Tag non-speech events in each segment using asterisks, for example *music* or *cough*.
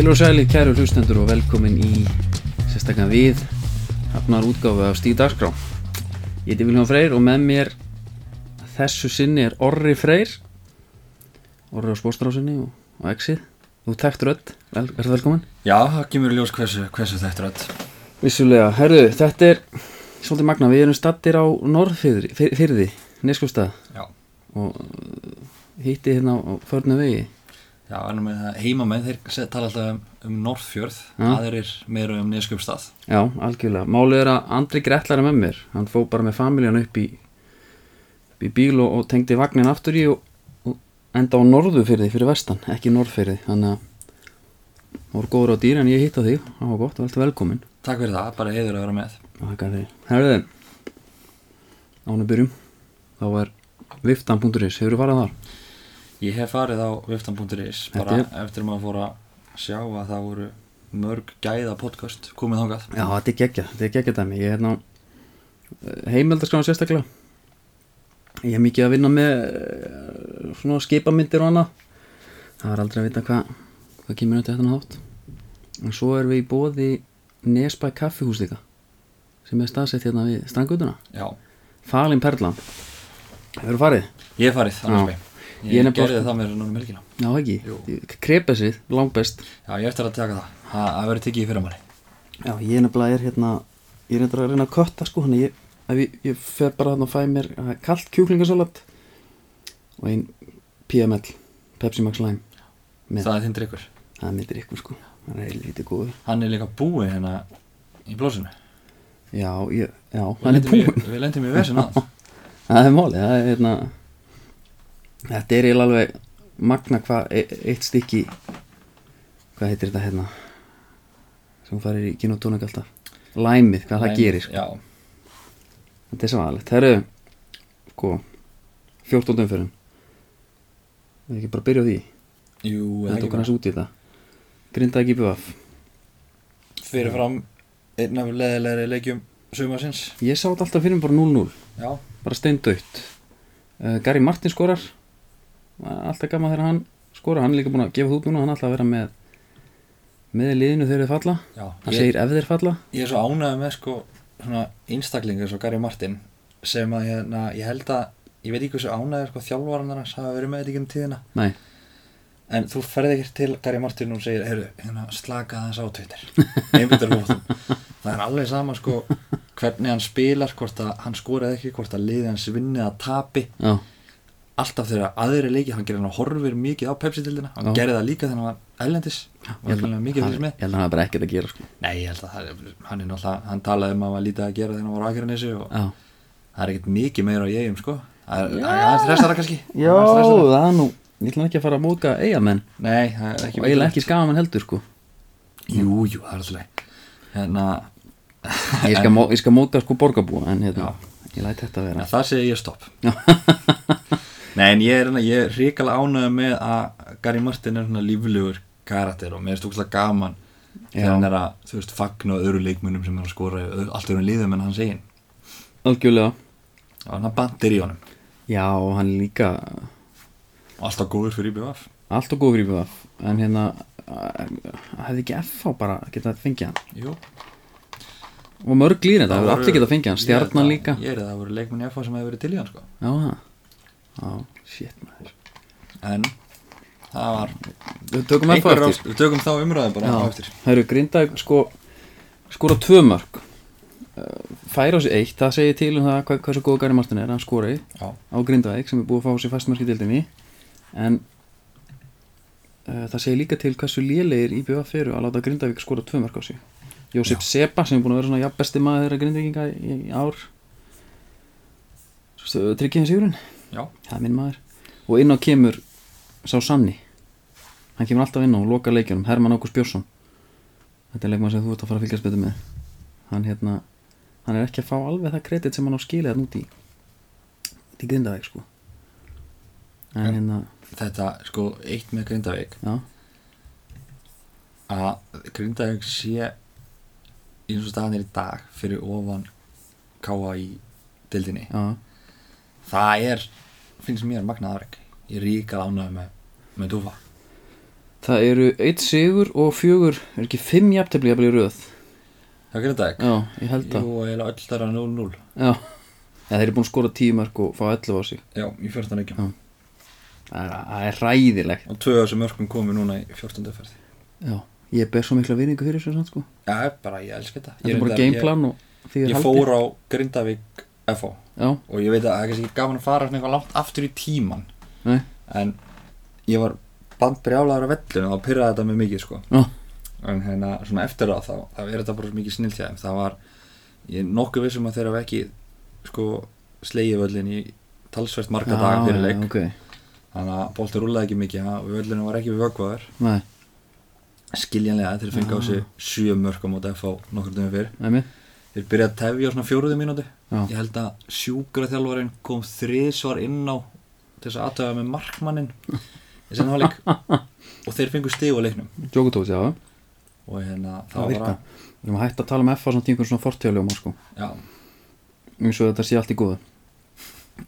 Heilur og sæli, kæru hlustendur og velkomin í sérstaklega við hafnar útgáfu af Stíð Dagskrá. Ég heiti Viljón Freyr og með mér þessu sinni er Orri Freyr Orri á spóstrásinni og, og exið. Þú tekt rödd, Vel, verður velkomin. Já, það kemur ljós hversu, hversu er öll. Vissulega, herru, þetta er svolítið magna, við erum stattir á Norðfyrði, Já. og uh, hitti hérna á förnu vegi. Já, en heimamenn, þeir tala alltaf um, um Norðfjörð, Já. aðrir meira um Neskjöpstað. Já, algjörlega. Málið er að Andri Gretlar er með mér. Hann fó bara með familjan upp í, upp í bíl og, og tengdi vagnin aftur í og, og enda á norðufyrði fyrir vestan, ekki norðfyrði. Þannig að það voru góður á dýr en ég hitt á þig. Það var gott, veltu velkomin. Takk fyrir það, bara heiður að vera með. Það gæði þig. Herðu, ánum byrjum. Þá er viftan.is. Hefur þú farið þar? Ég hef farið á viftan.is, Þetta bara er- eftir maður fór að sjá að það voru mörg gæða podcast komið þangað. Já, þetta er geggja. Þetta er geggja dæmi. Ég er hérna heimildarskrána sérstaklega. Ég er mikið að vinna með eh, svona skipamyndir og annað. Það er aldrei að vita hvað hvað kemur þetta hérna þátt. En svo erum við í bóði Nesbæ kaffihús líka sem er staðsett hérna við strangutuna. Já, Falin Perlan. Hefur þú farið? ég hef farið, annars veginn. Ég Ég, er gerði það með núna um helgina. Já, ekki. Jú. Krepesið, langbest. Já, ég eftir að taka það. Það það verður tekið í fyrir manni. Já, ég er nefnilega er hérna ég er nefnilega að reyna að kötta sko ég, ég, ég fer bara og fæ mér uh, kalt kjúklingasalat og ein PML Pepsi Max Lime með, það, Það er þinn drikkur. myndir ykkur sko það er heilvítið góður Hann er líka búið hérna í blósinu. Já, ég, já, hann er búinn Við lendum í vesin að. *laughs* Það er málið, það er hérna Þetta er eiginlega alveg magna hvað e eitt stykki hvað heitir þetta hérna sem farir í kinotónik alltaf Læmið, hvað það gerir sko. Já, Þetta er svaðalegt. Það eru, sko, 14 umferðum. Við ekki bara byrja á því. jú, Þetta ekki tók hans út í þetta. Grinda ekki BVF. fyrir fram einn af leðilegri leikjum sumarsins Ég sá þetta alltaf fyrir mig bara 0-0. já, Bara steindautt. Uh, Gary Martin skorar. Alltaf gaman þegar hann skorar. Hann er líka búin að gefa út núna. Hann er alltaf að vera með með liðinu þegar þeir falla. já Hann ég, segir ef þeir falla. ég er svo ánægð með sko svona einstaklingar svo Gary Martin sem að hérna, ég held að ég veit ekki hversu ánægður sko þjálfvaran hans hafa verið með þetta í gennum tíðina Nei. en þú ferði ekki til Gary Martin og segir heyrðu, hérna slaka þess á Twitter *laughs* einbyttur hóttum það er alveg sama sko hvernig hann spilar hvort að hann skoraði ekki hvort að liði hans vinni að tapi Já. Alltaf þegar aðri leiki hann gerir hann horfir mikið á Pepsi-dildina hann gerði það líka þegar hann var ælendis Ég held, var hann, mikið ég fyrir með held að hann hafi bara ekkert að gera, sko. Nei, ég held að hann er náttúrulega, hann talaði um að hann var lítið að gera þegar hann var á Akranessi og Já. það er ekkert mikið meira á ég sko. Það er stressara kannski. Stressara. það er nú, ég ætla ekki að fara að móka eigamenn. Nei, það er ekki Og eiginlega ekki skamenn heldur, sko. Jú, jú, það er alltaf *laughs* *laughs* Nei, en ég er, hérna- er ríkala ánægð með að Gary Martin er líflegur karakter og mér er stúkslega gaman þegar hann er að, þú veist, fagna öðru leikmunum sem er að skora öðru- allt öðrum liðum en hans eigin. algjörlega Og hann bandir í honum já og hann líka alltaf góður fyrir IBF. allt og góð fyrir BVF en hérna að- hefði ekki FH bara getað fengið hann Jú. og mörg lýr þetta, Það hefur allir getað fengið hann Ég held stjarnan að- líka Ég er það, það voru leikmenn í FH sem hefur verið til í hann sko. já það shit maður. En það var við tökum eftir. Við tökum þá umræðu bara það eru grindag sko skora tvö mörg færa á sig eitt, það segir til um það hvað, hversu góð Gary Martin er, hann skora í. Já, á Grindavík sem er búið að fá sér fastmarki dildinni en uh, það segir líka til hversu lélegir IBF eru að láta Grindavík skora tvö mörg á sig. Jósef Sepa sem er búin að vera svona jafn besti maður þeirra Grindavíkinga í, í ár Tryggjaðin Sigurinn já, það er minn maður. Og inn á kemur sá Sanni. Hann kemur alltaf inn á og loka leikjunum. Herman Ágúst Björnsson. Þetta er leikmann sem þú ert að fara að fylgjast betur með. Hann hérna hann er ekki að fá alveg það kredit sem hann á skilið hann út í í Grindavík sko. En En- hérna þetta sko eitt með Grindavík. Já, að Grindavík sé eins og staðan er í dag fyrir ofan káa í dildinni já, það er, finnst mér magnað afreg ég er ríkað ánægð með, með Dúfa. Það eru eitt sigur og fjögur er ekki fimm jafntefli að bli röð? Það er þetta ekki Já, ég held Jú, að og eiginlega öll þar að 0-0 Já, ja, þeir eru búin að skora tíu mörg og fá 11 á sig. Já, í 14 leikjum. Já. Það er, það ræðilegt Og tvö af þessum mörgum komi núna í 14. ferði Já, ég ber svo mikla vinningu fyrir þessu sko. Já, bara ég elska þetta. Þetta er Ég bara gameplan og því Ég, er ég fór á Grindavík FO Já, og ég veit að það er kannski ekki gaman að fara svona eitthvað langt aftur í tíman nei, en ég var bandbrjálaður á vellinu og pyrraði þetta með mikið sko. Já, en hérna svona eftir það þá, þá er þetta bara svo mikið snill þeim. Það var, ég er nokkuð vissum að þeir hafa ekki sko slegið völlin í talsvert marga já, daga fyrir leik. ok, þannig að bolti rúlaði ekki mikið og völlinu var ekki við vöggvaður nei, skiljanlega þeir fengi á sig sjö mörg á FH nokkur dögum fyrir nei mig þeir byrjaði að tefja á svona fjóruðu mínúti Já, ég held að sjúkraþjálfarinn kom þriðsvar inn á þess að aðtöða með markmannin *laughs* og þeir fengu stig á leiknum. Jokutóts, já, og hérna það var bara Við erum að hætta að tala um F á svona tímkur svona fortjáljum sko, já, eins og þetta sé allt í góðu.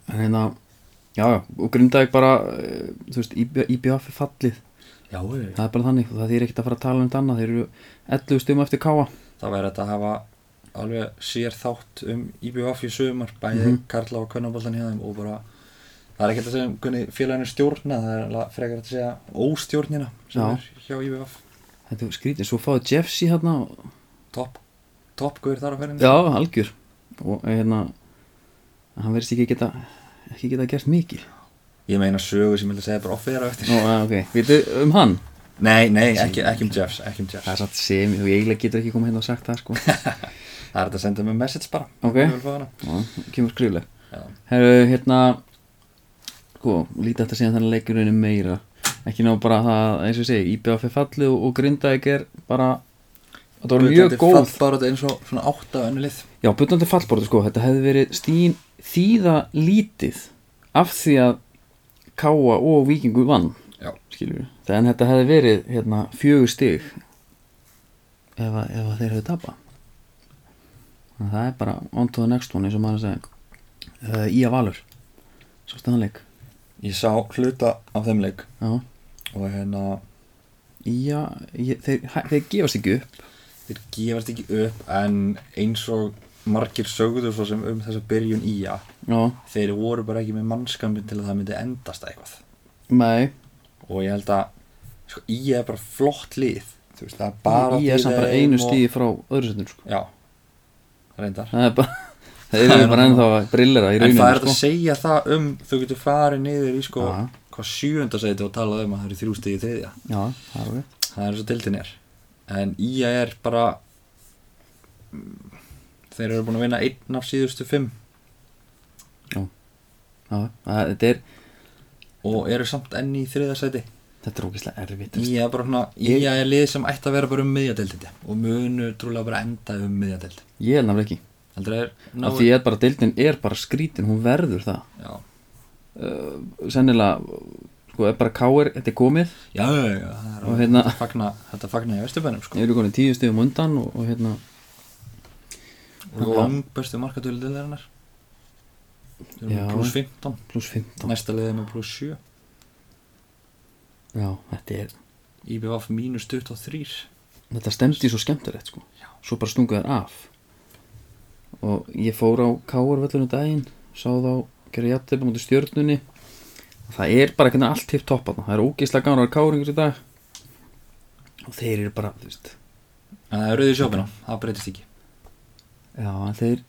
En hérna, já, já, og Grindavík bara, eh, þú veist, IBF er fallið. Já, Það er bara þannig, það er ekkert að fara að tala um þetta annað. Þeir eru 11 stum eftir káa það væri þetta að hafa alveg sér þátt um IBF í sögumar bæði Mhm. Karla og Kvennaboltan hjá þeim og bara það er ekki að segja um hvernig félaginu stjórna það er frekar að segja óstjórnina sem Já. er hjá IBF Þetta er skrítið, svo fáið Jeffsy hérna og- topp top guður þar á ferðinu Já, algjör. Og eh, hérna, hann verðist ekki geta ekki geta gert mikið. Ég meina sögu sem ég vil segja bara offið á eftir. Ó, ok, veitu um hann? nei, nei, ekki, ekki um Jeffs ekki um Jeffs. Það er satt sem, þú eiginlega getur ekki komið hérna og sagt það sko *laughs* það er þetta að senda mig message bara. Ok. Kemur skrifleg Já. Herru, hérna Sko, lítið þetta síðan þannig leikurinn meira. Ekki ná bara það, eins og ég segi IBF er fallið og, og Grindavík er bara Þetta var mjög góð. fallbarótt eins og svona átta önnu lið. Já, butandi fallborðu sko, þetta hefði verið stín þýða lítið af því að Káa og Víkingu vann Já. skilur við, en þetta hefði verið hérna, fjögur stig. Ef, að, ef að þeir hefði tapa þannig að það er bara on to the next one eins og maður segi uh, Ía Valur. Svo staðanleik ég sá hluta af þeim leik. Já, og hérna Ía, ég, þeir, hæ- þeir gefast ekki upp. þeir gefast ekki upp en eins og margir sögðu svo sem um þessa byrjun ía Já, þeir voru bara ekki með mannskambin til að það myndi endast eitthvað. Nei, og ég held að sko, ía er bara flott lið. Þú veist það er bara Ía er samt bara einu stíði frá öðru setjum sko. já, reyndar. Það er bara *laughs* þeir eru bara ennþá brillera í en það rauninu er sko. að segja það um þú getur farið niður í sko Já. hvað sjúunda seti og talað um að það eru þrjú stíði þriðja. Já, það er ok það er eins og dildin er. En ía er bara mm, þeir eru búin að vinna einn af síðustu fimm. Já, það, þetta er og eru samt enn í þriða seti Þetta er ógeðslega erfitt. Ía er bara svona, Ía er lið sem ætti að vera bara um miðjadeildindi og munu trúlega bara enda um miðjadeild. Ég er náttúrulega ekki. Er Af því að bara deildin er bara skrítin Hún verður það. Uh, Sennilega Sko, er bara káir, þetta er komið. Já, já, já, er Og hérna- fagna, þetta fagna í Vesturbænum sko. Ég eru konið tíu stegum undan og, og hérna og lang bestu markatölu deildarinnar. Já. pluss 15 Plus 15 næsta liðið með pluss 7 Já, þetta er IBF mínus 23 Þetta stemdi svo skemmtilegt sko. Já. Svo bara stungu þær af. Og ég fór á káir vellunum daginn Sá þá, gera jafntefn mútið stjörnunni. Það er bara einhvern veginn allt tipp topp. Það er ógeðslega gaman að vera káringur í dag. Og þeir eru bara, þú veist. Það er rauðið sjópina, það breytist ekki. Já, en þeir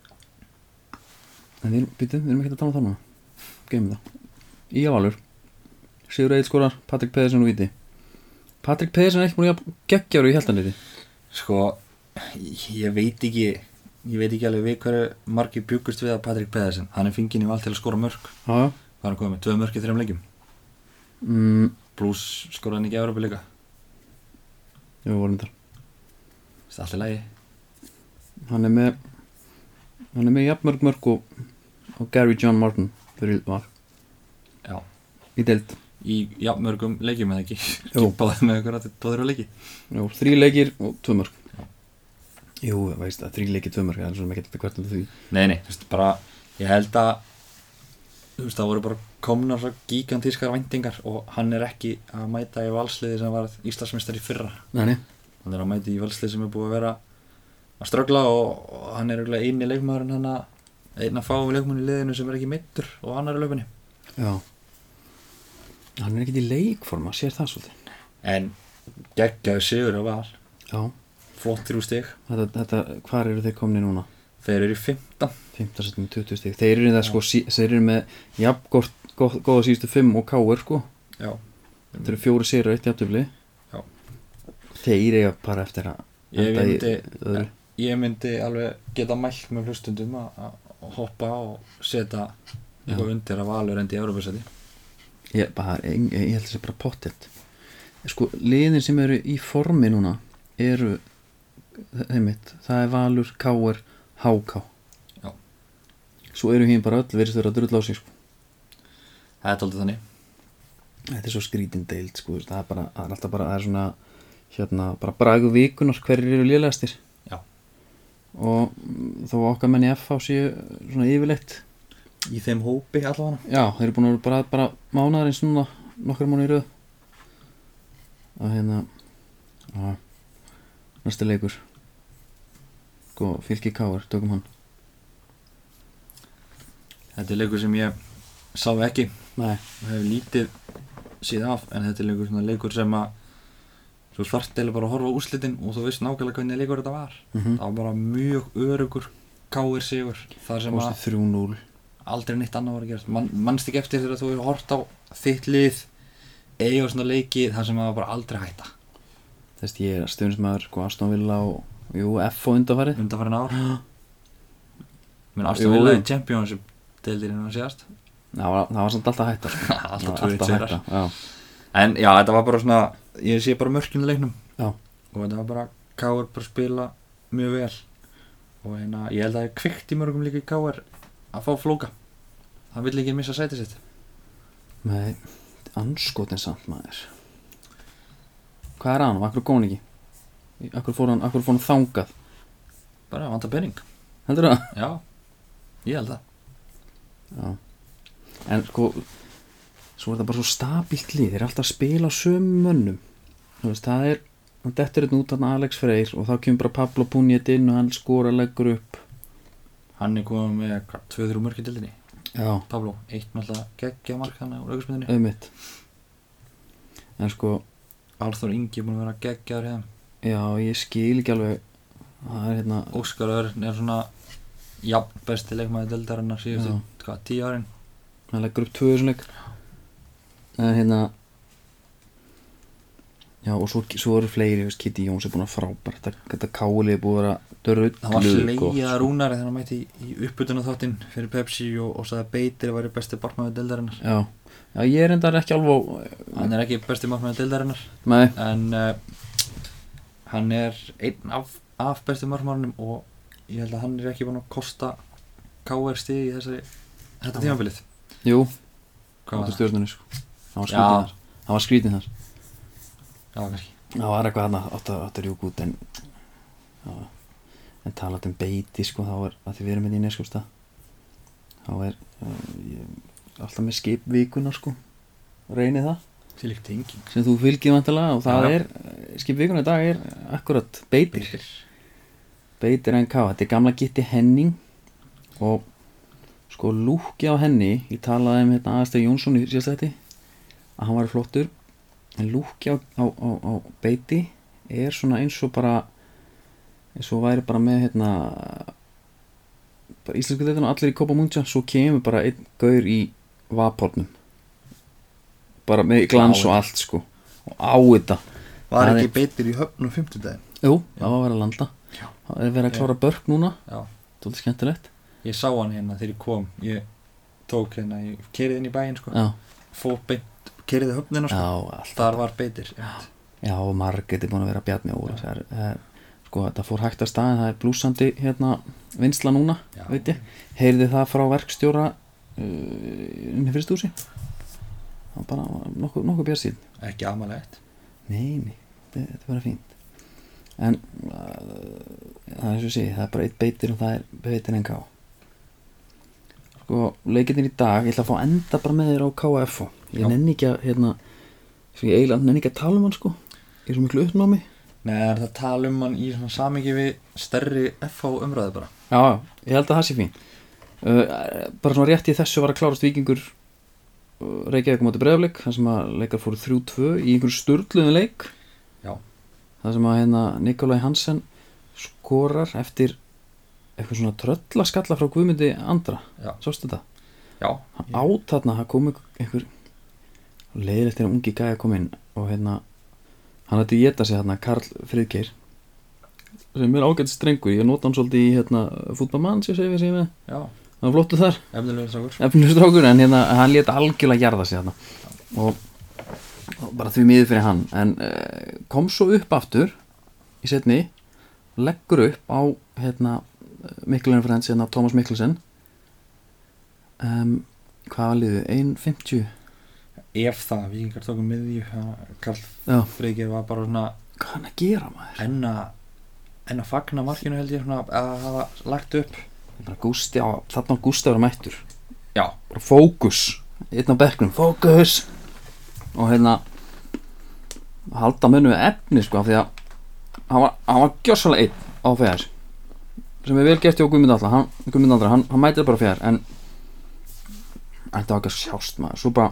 En við, býtum, við erum ekki að tala um það núna. Geymum það. Ía Valur Sigur Eid skorar, Patrik Pedersen og Víti. Patrik Pedersen er ekki búin að geggjáru í heldanliði sko, ég veit ekki ég veit ekki alveg við hverju margir bjúkust við að Patrik Pedersen. Hann er fingin í val til að skora mörg hvað er hann komið með, tvö mörg í þrejum leikjum? Mm, pluss skoraði hann ekki Európa líka? Jú, vorum þar það er allt í lagi? Hann er með Hann er með jafnmörg mörg og, og Gary John Martin fyrir var já, í deild í jafnmörgum leikjum eða ekki? Báðið með ykkur að þetta báðir á leiki? Jú, þrý leikir og tvö mörg Jú, veist það, þrý leikir, tvö mörg Það er svona þetta hvert um því. Nei, nei, þú veist, bara ég held að þú veist, það voru bara komna svo gigantískar væntingar og hann er ekki að mæta í valsliði sem var Íslandsmeistar í fyrra. Nei, nei, hann er að mæta í valsliði sem er búið að vera að ströggla og, og hann er eiginlega eini leikmaðurinn hann að einn að fá leikmann í liðinu sem er ekki mittur og hann í löpunni já Hann er ekkert í leikforma, sér það svolítið. En geggjaðu sigur á val. Já, flott þrjú stig, þetta, þetta, hvar eru þeir komni núna? þeir eru í 15 15 setjum 20 stík Þeir eru það sko, sí, þeir eru með jafn gott, gott, góða síðustu 5 og káir sko. Já, Þetta eru fjóri sér og eitt jafntöfli Já. Þeir eiga bara eftir að ég í myndi öðru. ég myndi alveg geta mælt með hlustundum að hoppa og setja eitthvað undir að valur endi í Európa-seti Ég, bara, ég, ég held að það sé bara pottet Sko, liðin sem eru í formi núna eru þeimitt, það er Valur, Káir Háká Já. Svo eru hinn bara öll verið stöður að drulla á sig sko. það er aldrei þannig Þetta er svo skrítin deild sko, það er bara, það er alltaf bara það er svona, hérna, bara bragu vikunar hverjir eru lélegastir Já. og þó okkar menn í FH séu svona yfirleitt í þeim hópi allavega. Já, þeir eru búin að vera bara, bara mánaðarins núna nokkar mánu í röð. Og hérna já, næsti leikur. Sko, fylki káar, tökum hann. Þetta er leikur sem ég sá ekki. Nei, og hef lítið síðan af en þetta er leikur, leikur sem að þú þarft eða bara að horfa úrslitin og þú veist nákvæmlega hvernig leikur þetta var. Mhm. það var bara mjög örugur káir sigur þar sem að fórstu 3-0 aldrei neitt annað var að gerast. Man, mannst ekki eftir þegar þú hefur hort á þitt lið eiga svona leiki þar sem að var bara aldrei hætta? Þess ég er stundismæður, sko, Aston Villa og jú, F og undanfarið. Undanfærin ár. *gasps* Menn. Aston Villa í Championship deildirinn að síðast. Það var, það var samt alltaf hætta sko. *laughs* alltaf hætta, já, en já, þetta var bara svona ég sé bara mörkinu leiknum. Já. og þetta var bara Káur bara spila mjög vel. Og hérna, ég held að það er kvikt í mörgum líka í Káur að fá flóka. Það vill ekki missa sæti sitt. Með anskotin samt maður. Hvað er hann? Akkur góðan ekki? Akkur fór hann, akkur fór hann þangað? bara vanta penning Heldur það? já, ég held það. Já. En sko Svo er það bara svo stabílt lið. Þeir eru alltaf að spila á sömu mönnum. Þú veist, það er Hann dettur einn út hann Alex Freyr Og þá kemur bara Pablo Punjet inn og hann skora leggur upp hann er komið með hvað, 2-3 mörk í dildinni Já, Pablo, eitt alltaf geggja mark hann á auðvitsmyndinni auðmitt En sko Alþór Ingi er búin að vera geggjaður hérna Já, ég skil ekki alveg Það er hérna Óskar Örn er svona jafn besti leikmaði dildarinnar síðustu, hvað, 10 árin? Hann leggur upp tvö þessum leik. En hérna Já, og svo, svo eru fleiri Kitty Jóns er búin að frábært. Þetta, þetta káli er búin að vera dörruð Það var slegið að Rúnari þegar hann mætti í, uppbytuna þáttinn fyrir Pepsi og, og sagði að Beitir væri besti barmaður dildarinnar Já, já ég er endar ekki alveg Hann er ekki besti barmaður dildarinnar Nei, en uh, hann er einn af, af besti barmaðurnum og ég held að hann er ekki búin að kosta KR stig í þessari þetta tímabilið. Jú, Hvað var? stjórnunni sko. Það var Já. skrítið þar Það var skrítið þar Já, kannski. Það var eitthvað hann áttu að rjúk út en En talað um beiti sko þá er að því við erum með í neskjósta þá er ég, alltaf með skipvíkuna sko. Reyni það. Sem þú fylgið vantilega og það Já, já. er skipvíkuna í dag er akkurat beitir. Beitir. Beitir NK, þetta er gamla gitti Henning og sko lúki á henni, ég talaði um hérna aðstæð Jónsson í síðastætti að hann var flottur en lúki á, á, á, á beiti er svona eins og bara eins og væri bara með hérna bara íslensku þetta allir í Copa Muncha, svo kemur bara einn gaur í vapornum. Bara með glans og allt sko. Og á þetta. Var Það ekki Beitir í höfnum 50 daginn? Jú, það var að vera að landa. Já. Það er verið að klára börk núna. Það er skemmtilegt. Ég sá hann hérna þegar ég kom. Ég tók hérna, ég kerið inn í bæinn sko. Já, Fór beint, keriði höfnina já, sko allt Þar var Beitir einmitt. Já, og Margrét er búin að vera bjarni óra það Sko, fór hægt að staðin Það er blúsandi hérna vinsla núna Já. Heyrði það frá verkstjóra uh, inn í fyrstúsi Það var bara nokkuð, bjart sín Ekki amalegt. Nei, nei, þetta, verður fínt. En uh, það er svo sé, það er bara eitt beitir og það er beitir en ká sko, leikinir í dag ég ætla að fá að enda bara með þér á KFO ég nenni ekki að hérna, svo ég eiginlega nenni ekki að tala um hann sko ég er svo miklu uppnámi. Nei, er það að tala um hann í samingi við stærri FH umræði bara? Já, ég held að það sé fín. Uh, bara svona rétt í þessu var að klárast vikingur uh, Reykjavík móti breyfleik þar sem að leikar fóru 3-2 í einhverju sturluðum leik. Já. þar sem að hérna Nikolai Hansen skorar eftir eitthvað svona tröllaskalla frá Guðmundi Andra. Sástu þetta? Já, hann át þarna, það kom einhver leiðilegt þegar ungi gæja kom inn og hérna hann hætti geta sig hérna Karl Friðgeir sem er ágætt strengur ég nota hann svolítið í hérna fútbamann sem segir við sig með, já, hann var flottu þar. Efnilegur strákur. En hérna hann leta algjörlega jarða sig hérna. Og, og bara því miður fyrir hann. En uh, kom svo upp aftur í setni leggur upp á hérna Mikkelin Frens, hérna Thomas Mikkelsen. Um, hvað var liðið? 1.50 Ef það, vikingar tókum miðju Karl Já. Freygeir var bara svona hvað hann að gera maður? enn að enn að fagna markinu held ég svona að hafa lagt upp. Bara Gústi á, þarna á Gústi vera mættur. Já, bara fókus, einn á bergnum fókus. Og hérna halda munum við efni sko af því að hann var, hann var gjössalega einn á fjær. Sem er vel gert hjá Guðmund Alla hann, hann, hann mætir bara fjær en þetta var ekki að sjást maður. Svo bara,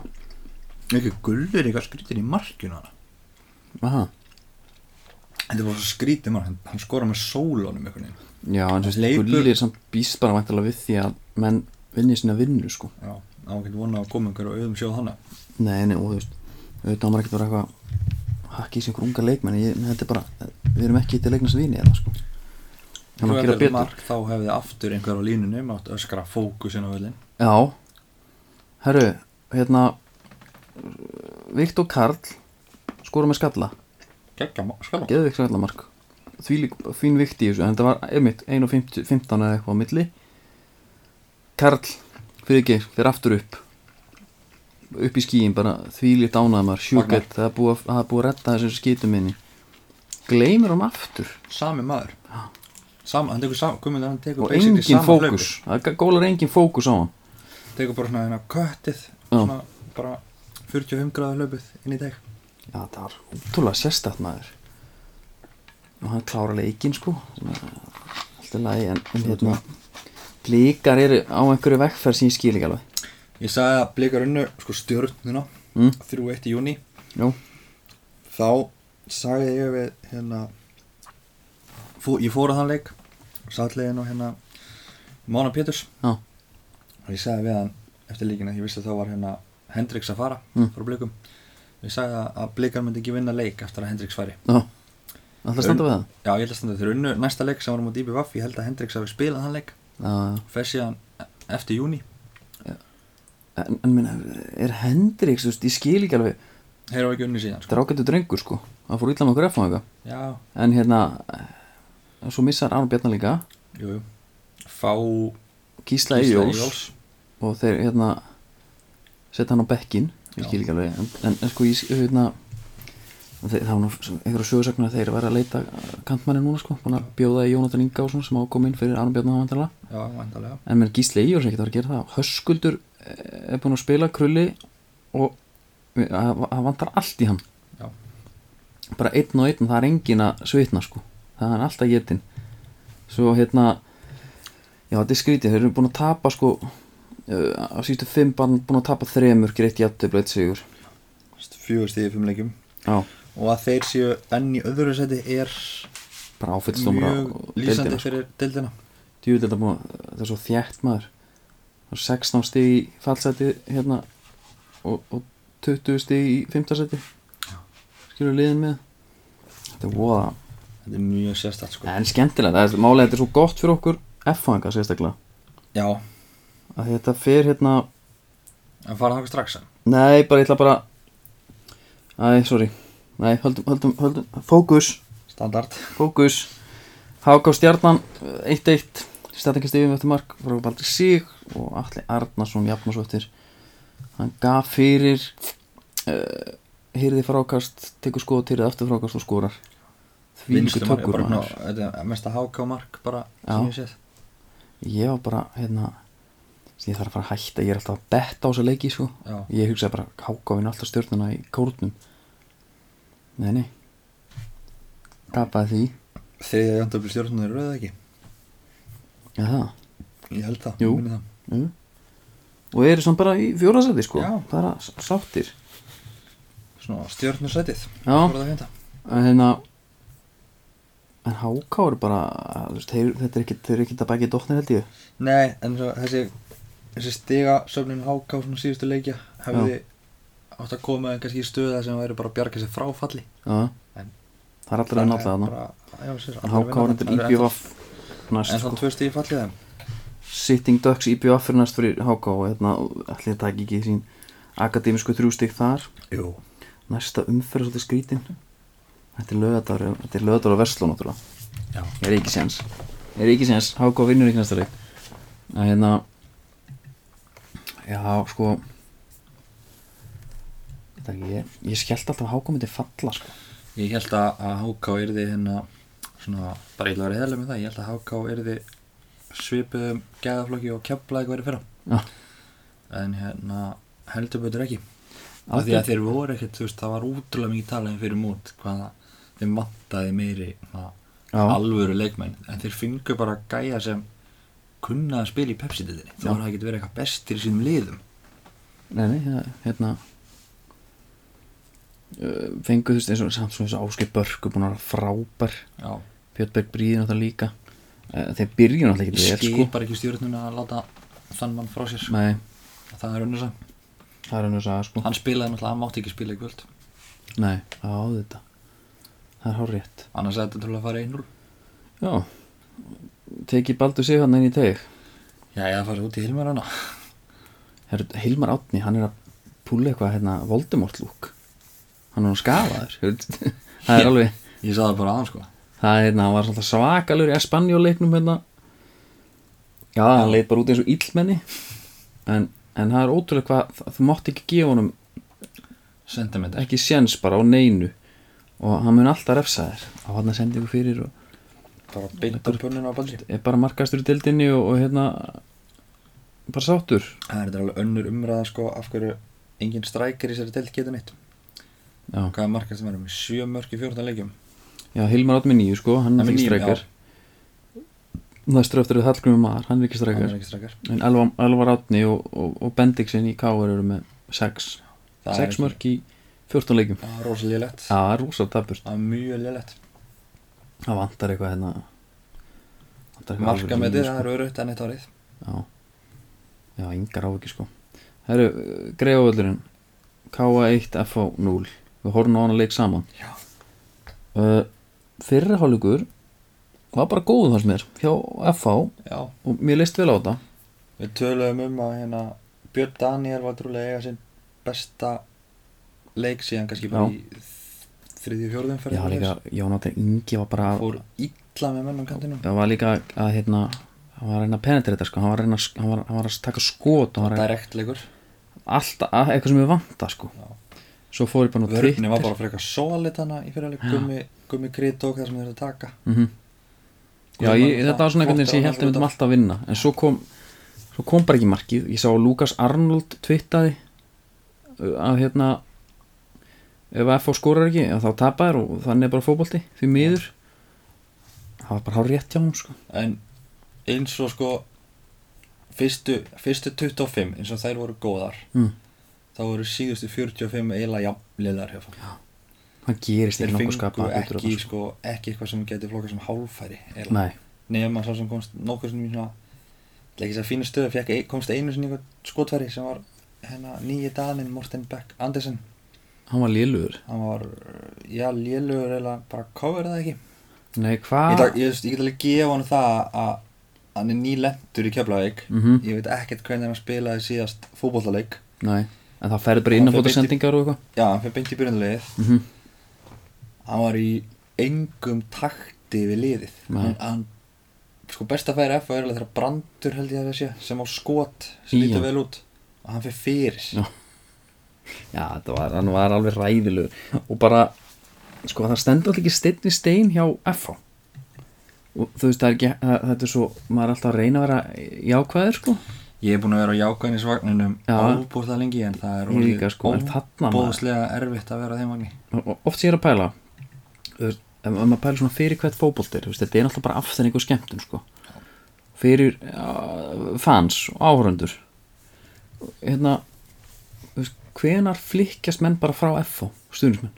ekki gullir eitthvað skrítir í markinu hana. Aha. Þetta var svo skrítið mann, hann, skora með sólónum já, en þessi Leipur- gullir samt býst bara væntalega við því að menn vinni sína vinnu sko. Já, á ekki vona að koma einhverju auðum sjóð hana. Nei, nei, og þú veist auðvitað maður ekkert vera eitthvað hakki í sig einhver unga leikmenn ég, þetta er bara, við erum ekki til leiknast vini eða sko. Þú að hefði mark þá hefði aftur einhver á línunni mátt öskra fókusin á völlin Já, herru, hérna Viktor Karl skora með skalla, Gekka skala geðvik skallamark. Fín vikt í þessu en þetta var einmitt 1.15 eða eitthvað á milli. Karl fyrir ekki, fyrir aftur upp. Upp í skíin bara því lít ánæða maður, sjúkett það er búið, að- búið að redda þessu skítum minni gleymir hann aftur. Sami maður. Sama, hann tekur sama, komið hann tekur og engin fókus. Það gólar engin fókus á hann. Tekur bara svona hérna köttið. Svona bara 45 gráða hlaupið inn í deg. Já það var útrúlega sérstætt maður. Og hann klára leikin sko. Alltaf lagi en, en hérna blíkar eru á einhverju vekkferð sem ég skil ekki alveg. Ég sagði að blikar unnu sko stjórnuna mm, 3-1 í júni jú, Þá sagði ég við hérna fó, Ég fór að þann leik Sallegin og hérna Mána Péturs. Og ég sagði við hann eftir líkina ég vissi að þá var hérna Hendrix að fara Mm. frá blikum ég sagði að- blikar myndi ekki vinna leik eftir að Hendrix færi já alltaf standa við það já ég held að standa þeir unnu næsta leik sem var mútið Íbí Vaff ég held að Hendrix hafi spilað hann leik já, já. fer síðan eftir júni en, en minna, er Hendrix, þú veist, ég skil ekki alveg þeir hafa ekki unni síðan sko. er ágættu drengur sko hann fór illa með okkur eftir eitthvað já, en hérna eh, svo missar Arn Bjarnar líka jú, jú fá Eyjóls Eyjóls. og þeir hérna setja hann á bekkin ég skil ekki alveg en, en, en sko ég hérna þeir, það var einhverja sögursakna að þeir vera að leita kantmanni núna sko búin að bjóða í Jónatan Inga og svona sem ákom inn fyrir Arn Bjarnar vantarlega já, vandalega en menn Gísli Eyjóls ekkert að vera að gera það. Höskuldur eh, er búin að spila krulli og það það vantar allt í hann. Já. bara einn og einn það er engin að svitna sko. Það er alltaf getin svo hérna já þetta er skrítið, þeir eru búin að tapa sko á sístu fimm barn búin að tapa þremur greitt eitt sigur. Fjögur stíði fimm leikjum. Já, og að þeir séu enn í öðru seti er mjög lýsandi fyrir deildina. Að það er svo þjætt maður. Það er 16 stig í fallseti hérna og, og 20 stig í 5. seti skilur liðin með? Þetta er voða þetta er mjög sérstætt sko. En skemmtilega, málega þetta er svo gott fyrir okkur F-fanga sérstaklega. Já, að þetta fer hérna að fara það strax en nei, bara ég ætla bara æ, sorry. Nei, höldum, höldum, höldum, fókus. Standard. Fókus. Háká stjarnan 1-1 stættingast yfir eftir mark. Frá Baldur Sig og Alli Arnarsson jafn og svo eftir hann gaf fyrir uh, hýrði frákast tekur skoða til aftur frákast og skorar. Því líka Vinstri mark, tökur þetta er mesta háká mark bara Já. sem ég séð. Ég var bara hérna ég þarf að fara að hætta, ég er alltaf að betta á þessa leiki sko. Ég hugsaði bara háka vinna alltaf stjórnuna í kórnum. Nei, nei. Tapaði því. Þriðja jandabli stjórnum er rauða ekki? Já, það? Ég held það, Jú. ég minni það. Mm. og eru samt bara í fjórasæti sko. Bara sáttir. Svona stjórnursætið að hérna. En háka eru bara þetta er eru ekki að bækja dóttir held ég. Nei, en svo, þessi þessi stiga söfnin háká svona síðustu leikja hefði átt að koma kannski í stöða sem væri bara að bjarga sér frá falli. Já, En- það er allra að náttúrulega en háka eru þetta IBF næst En sko. svona tvö stíði fallið þeim. Sitting Ducks IBF er næst fyrir HK og hérna, allir það ekki sín akademísku þrjústík þar. Jú. Næsta umferð er svolítið skrítin þetta er lögadar þetta er lögadar á Vestló náttúrulega. Já. Er ekki séns. Er ekki séns. HK vinnur ekki næsta leik. Að hérna já sko þetta er ég ég skellt alltaf að HK myndi falla sko Ég held að, að HK yrði hérna svona, bara ég ætla að vera heðlega með það ég held að HK yrði svipuðum gæðaflokki og keflaði eitthvað fyrra Já. en hérna heldur betur ekki af því að þeir voru ekkert, þú veist, það var útrúlega mikið talað um fyrir mót hvaða þeim vantaði meiri na, Já. alvöru leikmenn en þeir fengu bara gæja sem kunna að spila í Pepsi-dildinni þá var það ekki verið eitthvað bestir í sínum liðum. Nei, nei, það- hérna fengu þú veist eins og samt svona eins og Áskei Börk búin að vera frábær. Já, Björnberg Bríðin náttúrulega líka. Uh, þeir byrjun náttúrulega ekki vel sko. skipar ekki stjórnuna að láta þann mann frá sér. Nei, það er önnur sem það er hann að sagða sko. Hann spilaði náttúrulega, hann mátti ekki spila í kvöld. Nei, á þetta. Það er hár rétt annars er þetta til að fara 1-0 Já, teki Baldur sig hann inn í teg Já, ég fara út í Hilmar hana Herru, Hilmar Átni, hann er að púla eitthvað hérna Voldemort lúk Hann er nú skafaður. *laughs* Það er alveg Ég sá það bara aðan sko. Það er hérna, hann var svolítið svakalur í Espanjóleiknum hérna. Já, hann leit bara út eins og illmenni. En, en það er ótrúlega hvað þú mátt ekki gefa honum Sentimentar ekki séns bara á neinu. Og hann mun alltaf refsa þér. Á hann að senda ykkur fyrir og Bara beint á pönnuna á Baldri er bara markastur í dildinni og, og hérna bara sáttur. Það er alveg önnur umræða sko af hverju engin strækir í sér delt getur neitt. Já, Hvað er markað sem er með sjö mörk í 14 leikjum? Já Hilmar átt með nýju sko, hann er ekki streikar næstur eftir að Hallgrimur Mar, hann er ekki strækar en Elvar, Átni og, og, og Bendiksen í Káar eru með sex. Það er sex mörk í 14 leikjum. Það er rosa lélegt. Já, það er Það mjög lélegt Það vantar eitthvað hérna. Vantar eitthvað Marka alveg með línu, þið, það er örugt enn eitt árið. Já, já, yngar á ekki sko. Herru, greiðavöldurinn K1 FH 0 Við horfum á hana leik saman. Uh, Fyrri hálfleikur var bara góð þar sem er hjá FH Já. Og mér leist vel á þetta. Við töluðum um að hérna Björn Daniel var trúlega eiga sinn besta leik síðan kannski bara Já. í þriðju fjórðum Já, líka, Jónatan Ingi var bara Fór illa með mennum kantinum. Það var líka að hérna hann var að reyna að penetrita sko, hann var að, reyna, að- hann var, hann var að taka skot og hann var að Direkt leikur. Alltaf, að, eitthvað sem við vanta sko. Já. svo fór ég bara nú Vörnni var bara frekar solid hana í fyrirleik Gummi, gummi Krið tók það sem þeir að taka. Mm Já, ég, þetta var svona einhvern veginn sem ég held að við myndum alltaf að vinna. En svo kom, svo kom bara ekki markið. Ég sá Lukas Arnold twittaði uh, að hérna ef FH skorar ekki að þá tapar og þannig er bara fótbolti því miður. Það var bara hár rétt hjá hún sko. En eins og sko fyrstu, fyrstu 25 eins og þær voru góðar mm. þá voru síðustu 45 eiginlega jafnliðar hjá fann hann gerist ekki nokkuð fengu skapa ekki, sko, ekki eitthvað sem geti flokkað sem hálfæri. Nei, nema sá sem komst nokkuð sem svona ekki að fínu stöðu komst einu skotfæri sem var hérna nýji daninn Morten Beck Andersen hann var lélugur. Hann var, já, lélugur eða bara cover eða ekki. Nei, ég, hvað? ætla- ég, ég get alveg gefa hann það að hann er nýlendur í Keflavík. Mm ég veit ekkert hvernig hann spilaði síðast fótbollaleik Nei, en það ferði bara Hann fer innanfóta beint í- sendingar og eitthvað? Já, hann fyrir beint í byrjunarliðið. Mm hann var í engum takti við liðið. Nei. hann, sko besta færi F alveg þegar brandur held ég að það sé sem á skot sem hann. vel út. Og hann fyrir fyrir Já. Já, var, hann var alveg ræðilegur og bara, sko það stendur alltaf ekki steinn í stein hjá FH og þú veist það er ekki, það, þetta er svo maður er alltaf að reyna að vera jákvæður sko. Ég er búin að vera á jákvæðnisvagninum Já. ábúrða lengi en það er líka, sko, óbúðslega erfitt að vera þeim vagni. Oft sé ég að pæla þú veist, ef maður pæla svona fyrir hvert fótboltir veist, þetta er náttúrulega bara afþenning og skemmtun sko. fyrir uh, fans og áhörundur hérna hvenar flikkjast menn bara frá FO stuðnismenn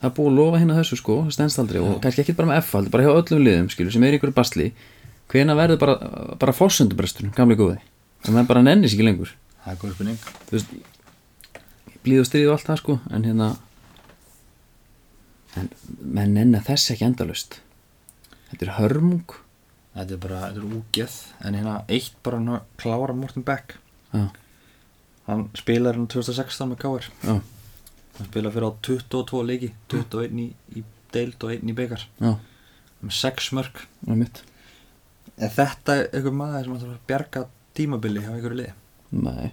það er búið að lofa hérna þessu sko stendstaldri og kannski ekki bara með FO bara hjá öllum liðum skilur, sem er ykkur basli. Hvenar verður bara, bara fórsöndubrestur gamli góði? Sem menn bara nenni sig ekki lengur. Það er góð spurning. Þú veist blíð og stríð og allt það sko en hérna en menn enna þess ekki endalust þetta er hörmung. Þetta er bara, þetta er úgeð En hérna, eitt bara að klára Morten Beck. Já, Hann spilar hérna 2016 með KR Hann spilar fyrir á 22 leiki 21 í, í deild og 1 í byggar með 6 mörg það er þetta er einhver maður sem ætlar að bjarga tímabili hjá einhverju liði? Nei.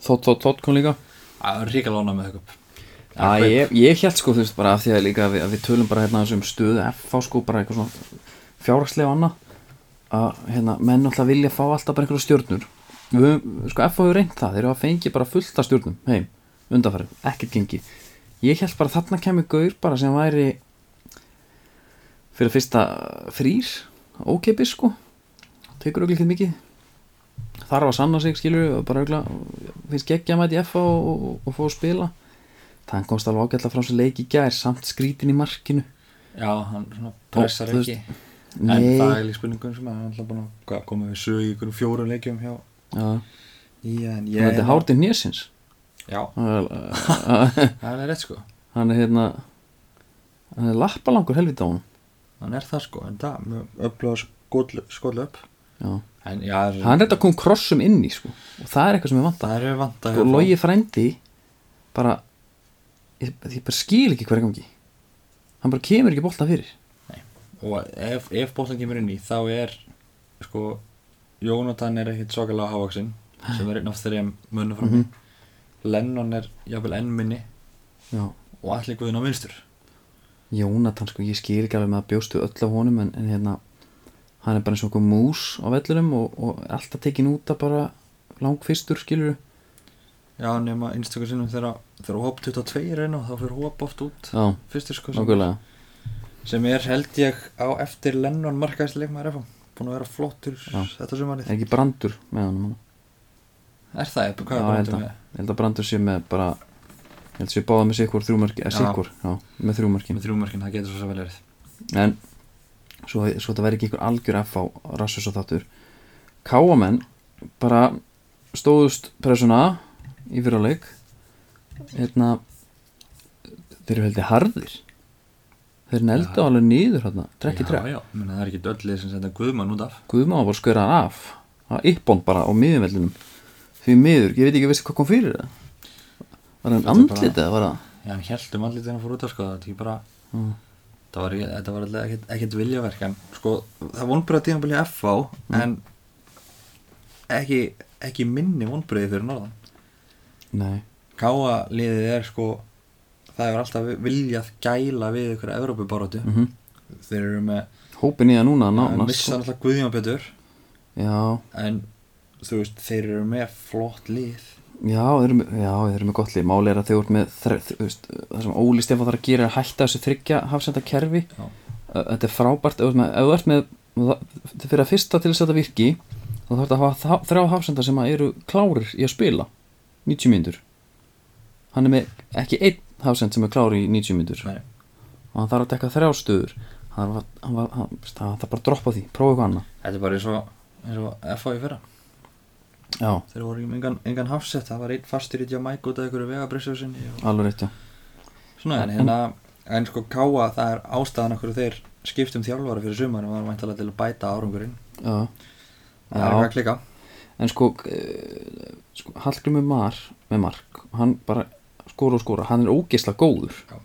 Þótt, þótt, þótt kom líka. Það er ríkala lána með eitthvað Já, ég, ég held sko, þú veist, bara af því að líka við, að við tölum bara hérna þessum stöðu FH sko, bara eitthvað svona fjárhagslega annað að hérna, menn alltaf vilja fá alltaf bara einhverja stjórnur við, sko, FH hefur reynt það, þeir eru að fengi bara fullt af stjórnum heim, undanfæri, ekkert gengi ég held bara þarna kemur gaur bara sem væri fyrir að fyrsta frýr ókeipis sko tekur auðvitað ekki mikið. Þarf að sanna sig skilur og bara auðvitað finnst geggja að mæti FH og, og, og fá að spila. Það komst alveg ágætla frá þessu leik í gær samt skrítin í markinu. Já, hann pressar ekki. En það er líka spurningum sem að hann ætla búin að koma við sög í ykkur fjórum leikjum hjá þetta er hártinn nésins Já, hann *laughs* það er rétt sko. Er hérna hann er lappalangur helvita á hann Hann er það sko, en það með öflöða skóla upp. Já. En já, er- hann er þetta kom krossum inn í sko. og það er eitthvað sem ég vant það er vant að og logi frændi bara ég, ég bara skil ekki hver gangi. Hann bara kemur ekki bolta fyrir. Og ef, ef bóttan kemur inn í þá er sko Jónatan er ekkit svakalega hávaksinn sem er einn af þeirri munum frá Mhm. Lennon er jafnvel enn minni. Já. og allir guðin á vinstur. Jónatan sko, ég skil ekki alveg með að bjóstu öll af honum en, en hérna hann er bara eins og okkur mús á vellurum og, og alltaf tekin út að bara langfyrstur skilur Já, nema einstaklega sinnum þegar hóp 22 er inn og þá fyrir hóp oft út Já, fyrstur sko sem, sem er held ég á eftir Lennon markaðist leikmaður efa búin að vera flottur Já. þetta sumarið. Er ekki brandur með honum Er það, hvað Já, er bara að, ég held að brandur sé með bara ég held að sé báða með sikkur já, með þrjúmörki með þrjúmörkin, það getur svo svo vel verið. En svo, svo þetta verði ekki einhver algjör F á rassus og þáttur. Káamenn bara stóðust pressuna í fyrirleik hérna þeir eru heldur harðir þeir neldu Já. alveg niður hérna, trekk í Já, trekk já, menn, það er ekki döllið sem senda Guðmann út af. Guðma var hann af. Það var yppbón bara á miðumvellinum því miður, ég veit ekki veist hvað kom fyrir það? Var hann andlitið eða var það? Já, hann held um allir þegar hann fór út af sko Mm. það var, ekki- þetta var alltaf ekkert, ekkert viljaverk en sko, það vonbröða tímabili FH en ekki, ekki minni vonbröði fyrir norðan. Nei, Káa liðið er sko það er alltaf viljað gæla við ykkur Evrópubarótu mm þeir eru með, hópin í það núna að nánast missa sko. alltaf Guðjón Petur já, en þú veist, þeir eru með flott lið. Já, þeir eru með, já, þeir eru með gott lið. Máli er að þeir eru með þú veist, það sem Óli Stefán þarf að gera er að hætta þessu þryggja hafsenda kerfi Já. Þetta er frábært. Ef þú ert með, þetta fyrir að fyrsta til þess að þetta virki þá þarf þetta að hafa þrjá hafsenda sem að eru klárir í að spila. 90 mínútur. Hann er með ekki einn hafsend sem er klári í 90 mínútur. Nei. og hann þarf að dekka þrjá stöður. Hann þarf, bara að droppa því, prófa eitthvað annað. Þetta er bara eins og, eins og FH í fyrra. Já, þeir voru ekki með engan, engan hafsett það var einn fastur í Jamaica út af ykkur vegabrissjóðsynni og alveg rétt, já. Svona en En- hérna en sko Káa það er ástæðan okkur þeir skiptum þjálfara fyrir sumar og var væntalega til að bæta árangurinn. Já, það er eitthvað að klika. En sko, uh, sko Hallgrimur Mar með mark hann bara skora og skora, hann er ógeðslega góður. Já.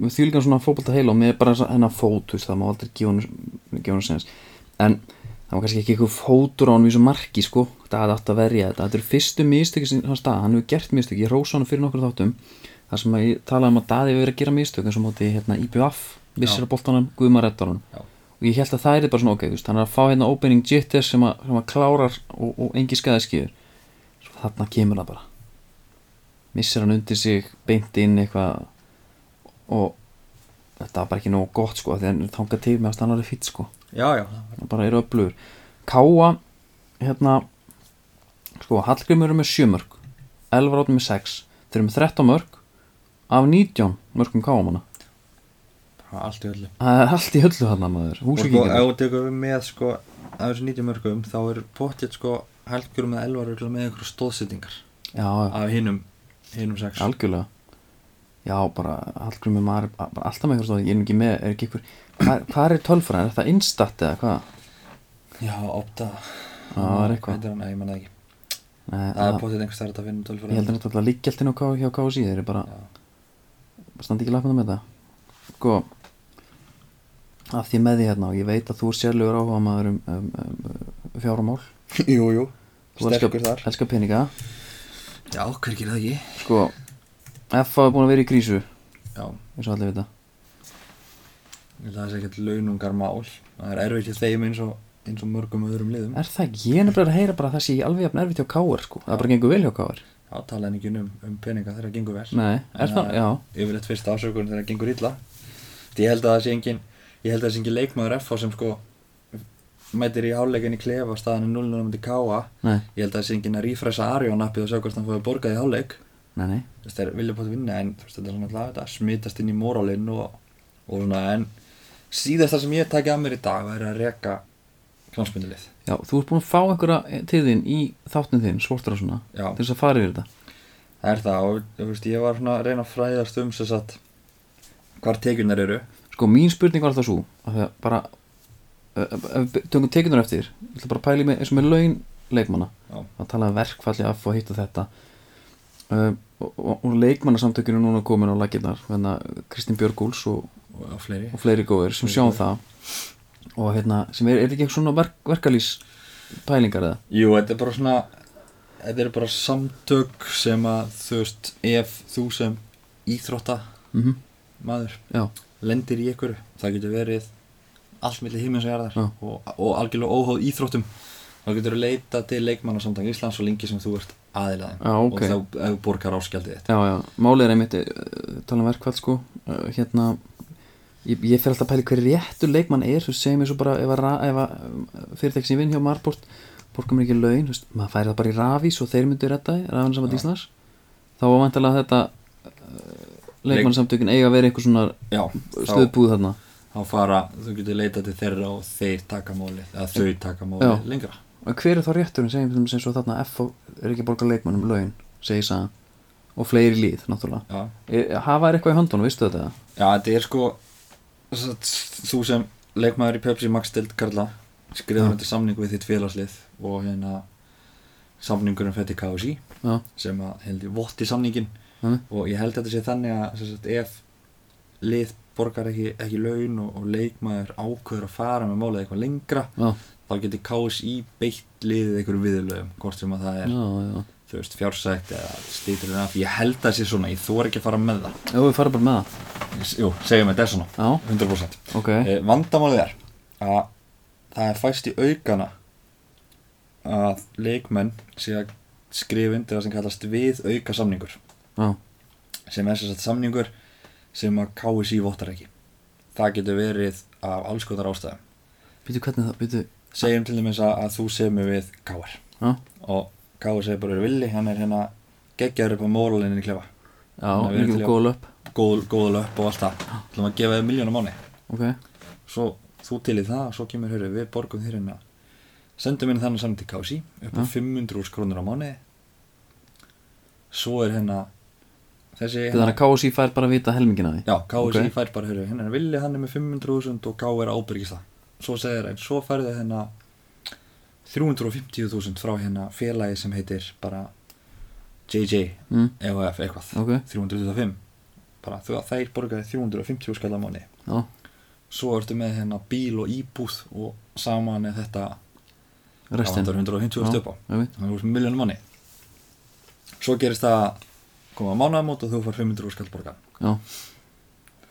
með þýlgan svona fótbolta heila og með bara hennar fót þú veist, það má aldrei gefa hann sens en það var kannski ekki eitthvað fótur á hann í þessu marki sko, það hafði átt að verja þetta. Þetta eru fyrstu mistöki sem hann stað. Hann hefur gert mistöki, ég rósa hann fyrir nokkur þáttum. Þar sem að ég talaði um að Daði hefur verið að gera mistök eins og móti hérna IBF, vissir að boltanum, Guðmar reddar hann Já. og ég held að það er bara svona ok, hann er að fá hérna opening jitter sem að, sem að klárar og, og engi skæði skýður svo þarna kemur það bara missir hann undir sig beint inn eitthvað og þetta var bara ekki nógu gott sko því hann þangað til með að stanna alveg fýtt sko. Já, já, það bara eru öflugur. Káa hérna sko Hallgrimur er með 7 mörg Elvar áttum með 6 þeir eru með 13 mörg af 19 mörgum Káa manna. Allt í öllu. Það er allt í öllu hann maður. Og sko, ef þú tekur með sko af þessu 90 mörgum þá er potið sko helgur með elvar örugglega með einhverju já, af hinum hinum sex. Algjörlega. Já, bara Hallgrimur maður bara alltaf með eitthvað stóð ég er ekki með, er ekki ykkur hvað, hvað er tölfræðin, er það instat eða hvað? Já, opta. Það er eitthvað. Nei, ég manna ekki. Nei, það er potið einhvers þar að finna tölfur ég held að þetta líkjaldin á hjá KSI þeir eru bara Já. standi ekki lappinu með það. Sko að því með því hérna og ég veit að þú er sérlegur áhuga maður um, um, um fjáramál *laughs* jú, jú, Þú sterkur elskar, þar. elskar peninga já, hver gerir það ekki? Sko FA er búin að vera í krísu. Já, eins og allir vita. Það sé ekkert launungar mál það er erfitt í þeim eins og, eins og mörgum öðrum liðum. Er það ekki, ég er nefnilega að heyra bara að það sé alveg jafn erfitt hjá Káar sko, það bara gengur vel hjá Káar já, talaði ekki um, um peninga þegar það gengur vel. Nei, er En það, já. yfirleitt fyrst ásökun þegar það gengur illa. Ég held að það sé engin ég held að það sé engin leikmaður FH sem sko mætir í háleikin í klefa staðan er 0-0 myndi káa nei, ég held að það sé engin að rífræsa Arjón appið og sjá hvort hann fóði borgað í þú veist þeir vilja bótt vinna en veist þetta er svona alltaf þetta smitast inn í móralinn og, og svona en síðast það sem ég takja að mér í dag er að reka klánsmyndilið já, þú ert búin að fá einhverja þín í þáttinn þinn, svartur og svona Já. til þess að fara yfir þetta. Það er það og þú veist ég var svona að reyna að fræðast um að hvar tekjunar eru. Sko mín spurning var alltaf svo að það bara ef ef við tökum tekjunar eftir. Ég ætla bara að pæli með eins og með laun leikmanna. Já. að tala um verkfalli hitt og þetta. Uh, og, og, og leikmannasamtökinu núna komin á laginnar hérna Kristín Björgúls og, og, fleiri. og fleiri góðir sem sjáum það. Og hérna sem er, er ekki eitthvað svona verk, verkalýs pælingar eða? Jú, þetta er bara svona þetta er bara samtök sem að þú veist, ef þú sem íþrótta mm maður já, lendir í ykkur það getur verið allt milli himins og jarðar og, og algjörlega óháð íþróttum. Þá getur þú leita til leikmannasamtök Íslands og lengi sem þú ert aðilaðin Já, ok. og þá borgar áskjaldið þitt. Já, já, málið er einmitt uh, tala um verkfall sko. Uh, hérna ég, ég fer alltaf að pæli hver réttur leikmann er þú segjum ég svo bara ef að, ra- ef að fyrirtæk sem ég vinn hjá Marport borgar mér ekki laun, þú veist, maður færi það bara í rafís og þeir myndu redda því, rafinn saman Já. Íslands. Þá var vantilega þetta leikmannsamtökin eiga að vera einhver svona stöðbúð þarna þá fara, þú getur leitað til þeirra og þeir taka málið eða þau taka Já. lengra og hver er þá rétturinn, segjum sem, svo þarna F er ekki að borga leikmannum laun segir það og fleiri líð, náttúrulega Já, e, hafa er eitthvað í höndunum, vistu þetta? Já, þetta er sko þú sem leikmaður í Pepsi Max Dild Karla skrifur Já. þetta samningu við þitt félagslið og hérna samningurinn fætti Já, sem að held ég votti samningin mm. og ég held að þetta sé þannig að sagt, ef lið borgar ekki, ekki laun og, og leikmaður ákveður að fara með málið eitthvað lengra já, þá getur KSI beitt liðið einhverju viðlögum hvort sem að það er já, þú veist, fjársætt eða stýtur en af. Ég held að það sé svona, ég þor ekki að fara með það. Já, við fara bara með það. Jú, segjum þetta er svona, Já, 100% ok. Eh, vandamálið er að það er fæst í aukana að leikmenn sé að skrifa undir það sem kallast við auka samningur Já, sem er sem sagt samningur sem að KSI vottar ekki. Það getur verið af alls konar ástæðum. Býtu hvernig það, býtu segjum til dæmis að, að þú semur við KR Já, og KR segir bara er villi hann er hérna geggjaður upp á móralinni í klefa. Já, til góð löp góð, góða löpp og allt það. Þá ætlum að gefa þið miljónum mánu Ok, svo þú til í það og svo kemur hörru við borgum þér hérna. Sendum inn þannig saman til KSI upp á Ja. 500 úr krónur á mánuði. Svo er hérna þessi þannig að KSI fær bara að vita helmingina því. Já, KSI Ok. fær bara hörru hérna er villi hann er með 500.000 og K er ábyrgist það svo segir einn, svo færðu hérna 350.000 frá hérna félagi sem heitir bara JJ mm, EHF eitthvað. Ok, 325 bara þú að þeir borgaði 350 skall á mánuði. Já, svo ertu með hérna bíl og íbúð og saman er þetta restin. það vantar 150 Já. stöp á að miljónum manni svo gerist það koma mánaðamót og þú far 500 skall borga já,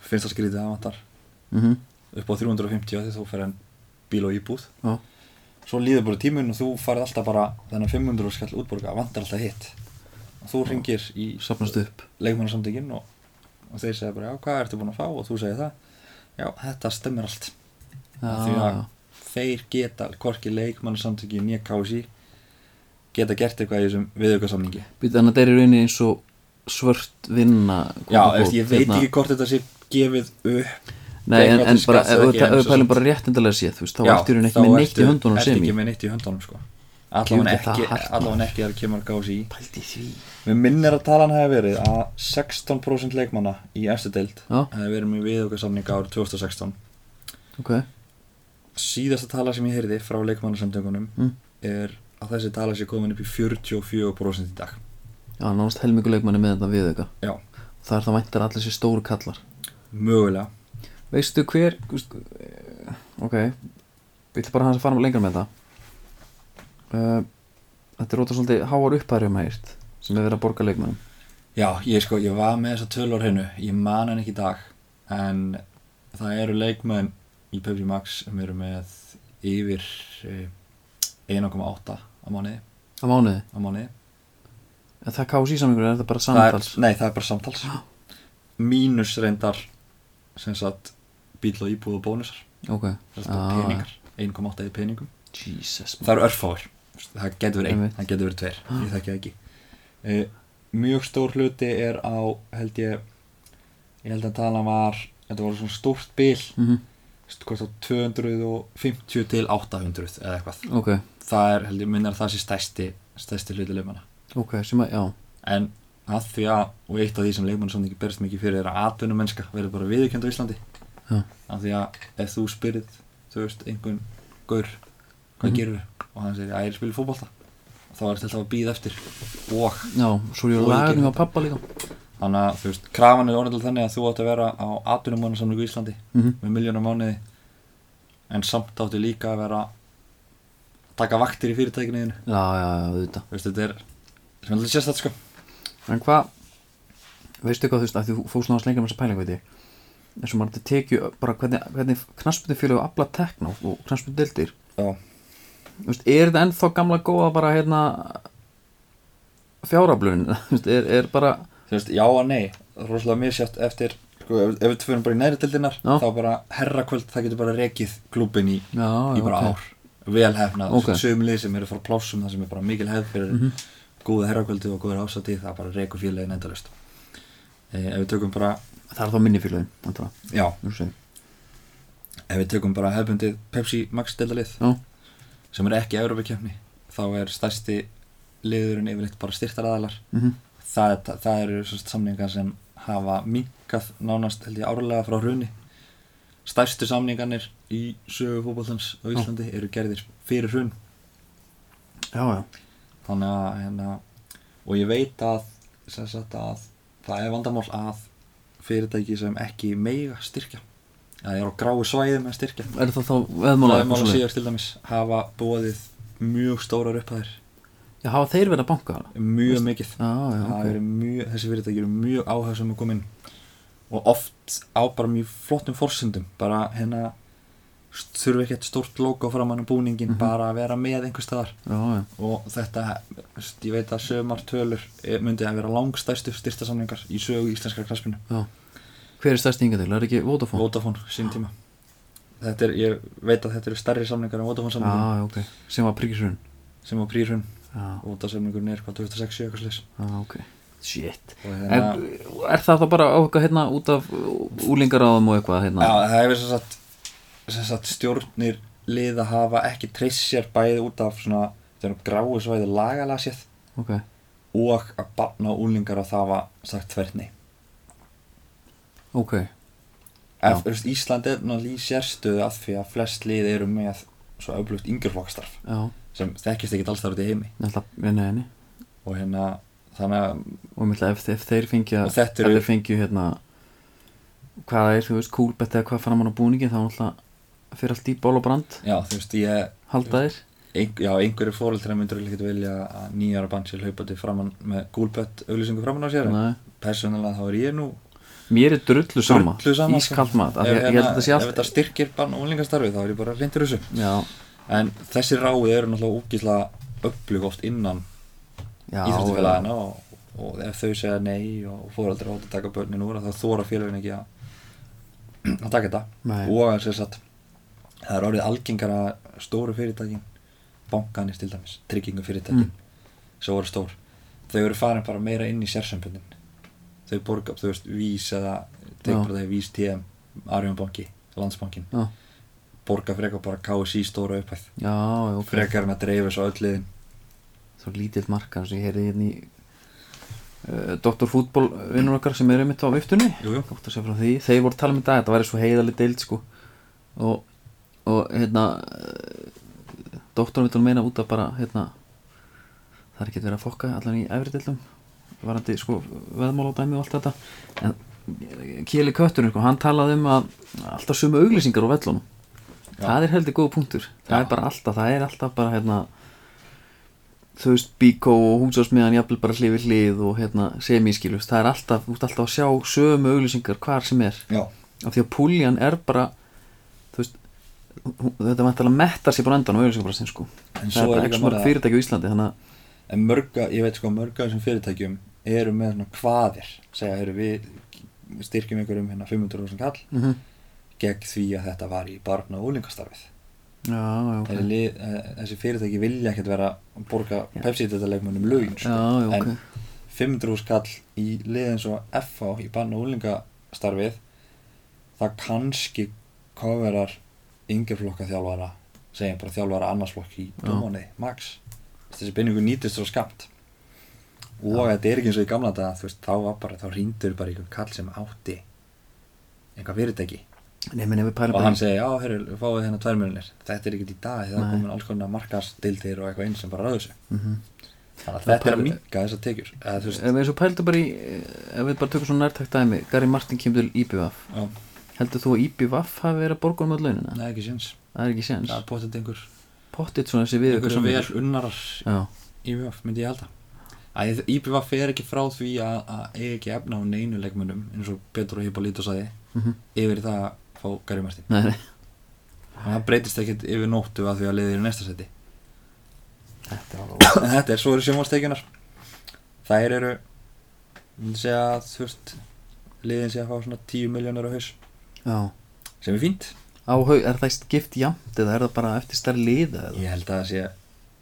finnst það skrítið að vantar. Mhm. Upp á 350 því þú fer en bíl og íbúð. Já, svo líður bara tímun og þú farið alltaf bara þennan 500 skall útborga, vantar alltaf hitt. Og þú ringir í leikmannasamtökin og, og þeir segja bara já, hvað ertu búin að fá? Og þú segir það. Já, þetta stemmir allt. Já, Af því að já. þeir geta, hvorki leikmannasamtökin nýja KSI geta gert eitthvað í þessum viðaukasamningi. Býtu, Þannig að þetta er í rauninni eins og svört vinna já, eftir, ég veit hérna. ekki hvort þetta sé gefið upp Nei, en, en bara, ef við ekki, við pælum bara réttindalega séð, þá ertu í rauninni þá ekki með neitt í ertu- höndunum ertu sem ekki í. með neitt í höndunum sko. Allavega ekki, ekki þegar kemur KSI Pældi því. Mér minnir að talan hefði verið að 16% leikmanna í eftir deild hefði verið með viðaukasamninga árið 2016 Ok, síðasta tala sem ég heyrði frá leikmannasamtökunum Mm. er að þessi tala sé komin upp í 44% í dag já, nánast helmingu leikmanni með þetta við eitthvað já, Það er það væntar allir sér stóru kallar. Mögulega. Veistu hver veist, eh, Ok Við ætlum bara hans að fara lengra með þetta uh, Þetta er ótaf svolítið háar upphæri um hægt sem er verið að borga leikmannum já, ég sko, ég var með þessa tölur hennu ég man henni ekki í dag en það eru leikmenn í Pepsi Max sem eru með yfir eh, 1,8 á mánuði. Á mánuði? Á mánuði En það KSI samlingur er þetta bara það er, samtals? nei, það er bara samtals. Mínus reyndar sem sagt bíl og íbúð og bónusar. Ok, það er ah. peningar. 1,8 í peningum. Jesus það eru örfáir. Það getur verið einn, það getur verið tveir. Ég þekki það ekki. Uh, mjög stór hluti er á held ég ég held að tala var þetta var svona stórt bil. Mm -hmm. hvort á 250 til 800 eða eitthvað. Ok, það er held ég minnar að það sé stærsti stærsti hluti leifmanna ok, sem að, já. En að því að og eitt af því sem leikmann samt ekki berst mikið fyrir er að atvinnumennska verður bara viðurkjönd á Íslandi. Já. að því að ef þú spyrir þú veist, einhvern gaur hvað mm. gerur og hann segir að ég er að spila fótbolta. Þá er þetta alltaf að býða eftir. Og Já, svo er mig á pappa líka. Þannig að þú veist, krafan er orðinlega þannig að þú átt að vera á atvinnumannasamlingu í Íslandi mm -hmm. með miljónum mánuði. En samt áttu líka að vera að taka vaktir í fyrirtækinu er sem er sérstætt sko En hvað, veistu hvað þú veist að þú fóst náttúrulega lengra með þessa pæling veit ég eins og maður tekju bara hvernig, hvernig knaspinu fjölu afla tekna og knaspinu dildir er þetta ennþá gamla góða bara hérna fjáraflun *laughs* er, er bara veist, já og nei rosalega misjátt eftir sko, ef, ef við fyrir bara í næri tildinar Já. þá bara herrakvöld, það getur bara rekið klúbin í, já, í bara ok. ár vel hefnað, Ok. okay. sögum lið sem eru frá plásum það sem er bara mikil hefð fyrir Mhm. Góða herrakvöldi og góður ásatið það bara rekur félagin endalust e, ef við tökum bara, það er þá minni félagin já, ef við tökum bara hefbundið Pepsi Max deildalið já, sem er ekki Európa-kefni þá er stærsti liðurinn yfirleitt bara styrtaraðalar mm það, það, það eru samningar sem hafa minkað nánast held ég árlega frá hruni. Stærstu samningarnir í sögu fótbollans á Íslandi eru gerðir fyrir hrun. Já, já, þannig að hérna, og ég veit að, sagt, að það er vandamál að fyrirtæki sem ekki meiga styrkja. Eða er á gráu svæði með styrkja. Er það þá veðmála Mála síðar til dæmis hafa bóðið mjög stórar upphæðir. Já, hafa þeir verið að banka mjög mikið. Já, já, það ok. eru mjög, þessi fyrirtæki eru mjög áhersum að koma inn. Og oft á bara mjög flottum forsendum. Bara hérna þurfi ekkert stórt logo framan á búningin Mhm. bara að vera með einhver staðar. Já, og þetta, ég veit að sömar tölur eh, myndi að vera langstæstu styrtasamningar í sögu íslenskar kraspinu já. Hver er stærsti hinga til, er ekki Vodafone? Vodafone sín tíma. Þetta er, ég veit að þetta eru stærri samningar en Vodafone já, samningar. já, ok, sem var prísrun sem á prýrhun samningurinn er hvað 2006 eitthvað slis já, ok. Shit. Og er, hérna, er það þá bara á eitthvað hérna út af úlingaráðum og eitthvað hérna? Já, það hefur sagt, sem sagt stjórnir liða hafa ekki sér bæði út af svona gráu svæði lagalega séð ok, og að barna og úlingar að það var sagt þverni ok, Ef, veist, Ísland er náttúrulega í sérstöðu að því að flest lið eru með svo öflugt yngjörflokkastarf já, sem þekkist ekki alls þar út í heimi. Henni og hérna þannig að og myndi ef, ef þeir fengja ef eru- þeir fengju hérna hvað er, þú veist, kúlbett eða hvað framan á búningi þá náttúrulega fyrir allt í ból og brand. Já, þú veist, ég halda þeir ein, já, einhverju fóreldra myndur ekki vilja að nýjara band sér hlaupa til framann með gúlbött auglýsingu framann á sér persónulega þá er ég nú mér er drullu sama, Drullu sama, sko. ískalt mat ef, að að þetta sé ef allt þetta styrkir bann og úlingastarfi þá er ég bara reyndur þessu. Já, en þessi ráði eru náttúrulega úkislega upplug oft innan já, íþróttufélagina og, og ef þau segja nei og fóraldri átt að taka börnin úr þá þóra félagin ekki að að taka þetta. Nei. og að sér satt það er orðið algengar að stóru fyrirtækin bankanir til dæmis, tryggingu fyrirtækin Mm. sem voru stór. Þau eru farin bara meira inn í sérsambundin þau borga, þú veist, Vís eða tegur bara þegar Vís TM Arjónbanki, Landsbankin já, borga frekar bara KSI stóra upphæð. Já, ok. Frekar en að dreifa svo öll liðin. Svo lítill markar sem ég heyrði hérna í uh, Dr. Fútból vinnur okkar sem er einmitt á viftunni. Þeir voru að tala um í dag þetta væri svo heiðalið deild sko. Og, og hérna doktorinn vil meina út að bara hérna það er ekki verið að fokka allan í efri deildum varandi sko veðmál á dæmi og allt þetta. En Kjeli Kötturinn sko, hann talaði um að alltaf sumu auglýsingar á vellunum. Já. það er heldur góð punktur. Það Já. er bara alltaf, það er alltaf bara hérna þú veist bíkó og húsásmiðan jafnvel bara hlið við hlið og hérna semískilust, það er alltaf, ert alltaf að sjá sömu auglýsingar hvar sem er. Já, af því að púljan er bara þú veist þetta vantar að metta sér bara endan á auglýsingabrassin sko. En það er ekki mörg bara- fyrirtæki á Íslandi þannig En mörga, ég veit sko mörga af þessum fyrirtækjum eru með svona hvaðir segja, eru við styrkjum ykkur um hérna 500.000 kall mm gegn því að þetta var í barna og úlingastarfið já, já, ok. Þessi, lið, eh, þessi fyrirtæki vilja ekkert vera að borga Já. Pepsi-deltaleikmunum lögin sko. já, já, ok. En 500.000 kall í lið eins og FH í barna og úlingastarfið það kannski coverar yngjaflokka þjálfara segjum bara þjálfara annarsflokk í Já. dómáni, max. Þessi penningu nýtist svo skamt og þetta er ekki eins og í gamla daga þú veist, þá var bara, þá rýndur bara einhver kall sem átti einhver fyrirtæki. Nei, og hann segi, já, herru, fáið hérna tvær miljonir þetta er ekkert í dag, það er komin alls konar markastildir og eitthvað einn sem bara ráðu sig. Mhm. þannig að þetta er að minka þessar tekjur. Eða þú veist, Ef við bara í ef við bara tökum svona nærtækt dæmi Gary Martin kemur til IBVF já, heldur þú að IBVF hafi verið að borga um öll launina? neða ekki séns. Það er ekki séns. Það er potið einhver, pottit svona þessi við einhver sem vel unnarar já, IBF, myndi ég halda. IBF er ekki frá því að, að eiga ekki efna á neinu leikmunum eins og Petro Hippolito sagði mm yfir í það að fá Gary Martin nei, nei, og það breytist ekkert yfir nóttu að því að liðir í næsta seti þetta er þetta er svo eru sjónvarstekjunar þær eru þú veist liðin sé að fá svona 10 miljónur á haus já, sem er fínt. Á hau, er það skipt jamt eða er það bara eftir stærri liða eða? Ég held að það sé,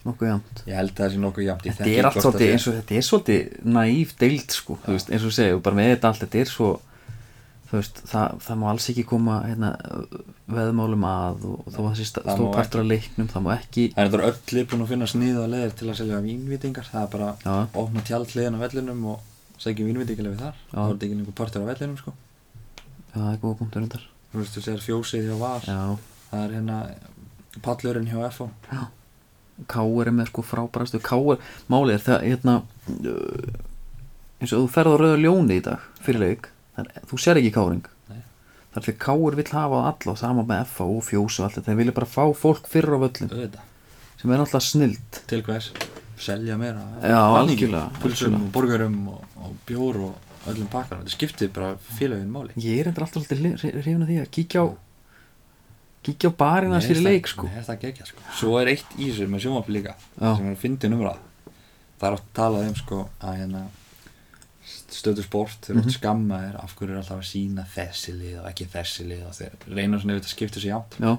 nokkuð jamt. Ég held að það sé nokkuð Ég þetta er allt svolítið sé- eins og þetta er svolítið næf deild sko, veist, eins og segja, bara með þetta allt þetta er svo veist, það, það má alls ekki koma hérna, veðmálum að og, og þó að Það stóð má partur af leiknum það má ekki Það er þetta öll lið búin að finna sniða leðir til að selja vínvitingar það er bara Já. að opna tjald hliðin á vellinum og segja vínvitingarlega þar. Já. þá er þetta ekki einhver partur á vellinum sko já, það er góða punktur undar þú veist þú segir fjósið hjá var já, það er hérna pallurinn hjá FO já. Káur er með sko frábærastu Káur, málið er það hérna uh, eins og þú ferð á rauða ljóni í dag fyrir leik, það er, þú sér ekki Káring Nei. þar því Káur vill hafa alla sama með FA og fjós og allt þetta. Þeir vilja bara fá fólk fyrir á völlin auðvitað. Sem er náttúrulega snild til hvers? Selja meira? Já, algjörlega, pulsum og borgarum og, og bjór og öllum pakkar þetta skiptir bara félagin máli. Ég er endur alltaf svolítið hrifin að því að kíkja á kíkja á barina Mér fyrir finnst leik sko. finnst það geggjað, sko. svo er eitt í þessu með sjónvarpi líka Já. sem er að fyndi umræð það er oft talað um sko að hérna stöðu sport, þeir eru Mhm. oft skammaðir af hverju er alltaf að sína þessi lið og ekki þessi lið og þeir reyna svona yfir þetta skipta sér átt. Já,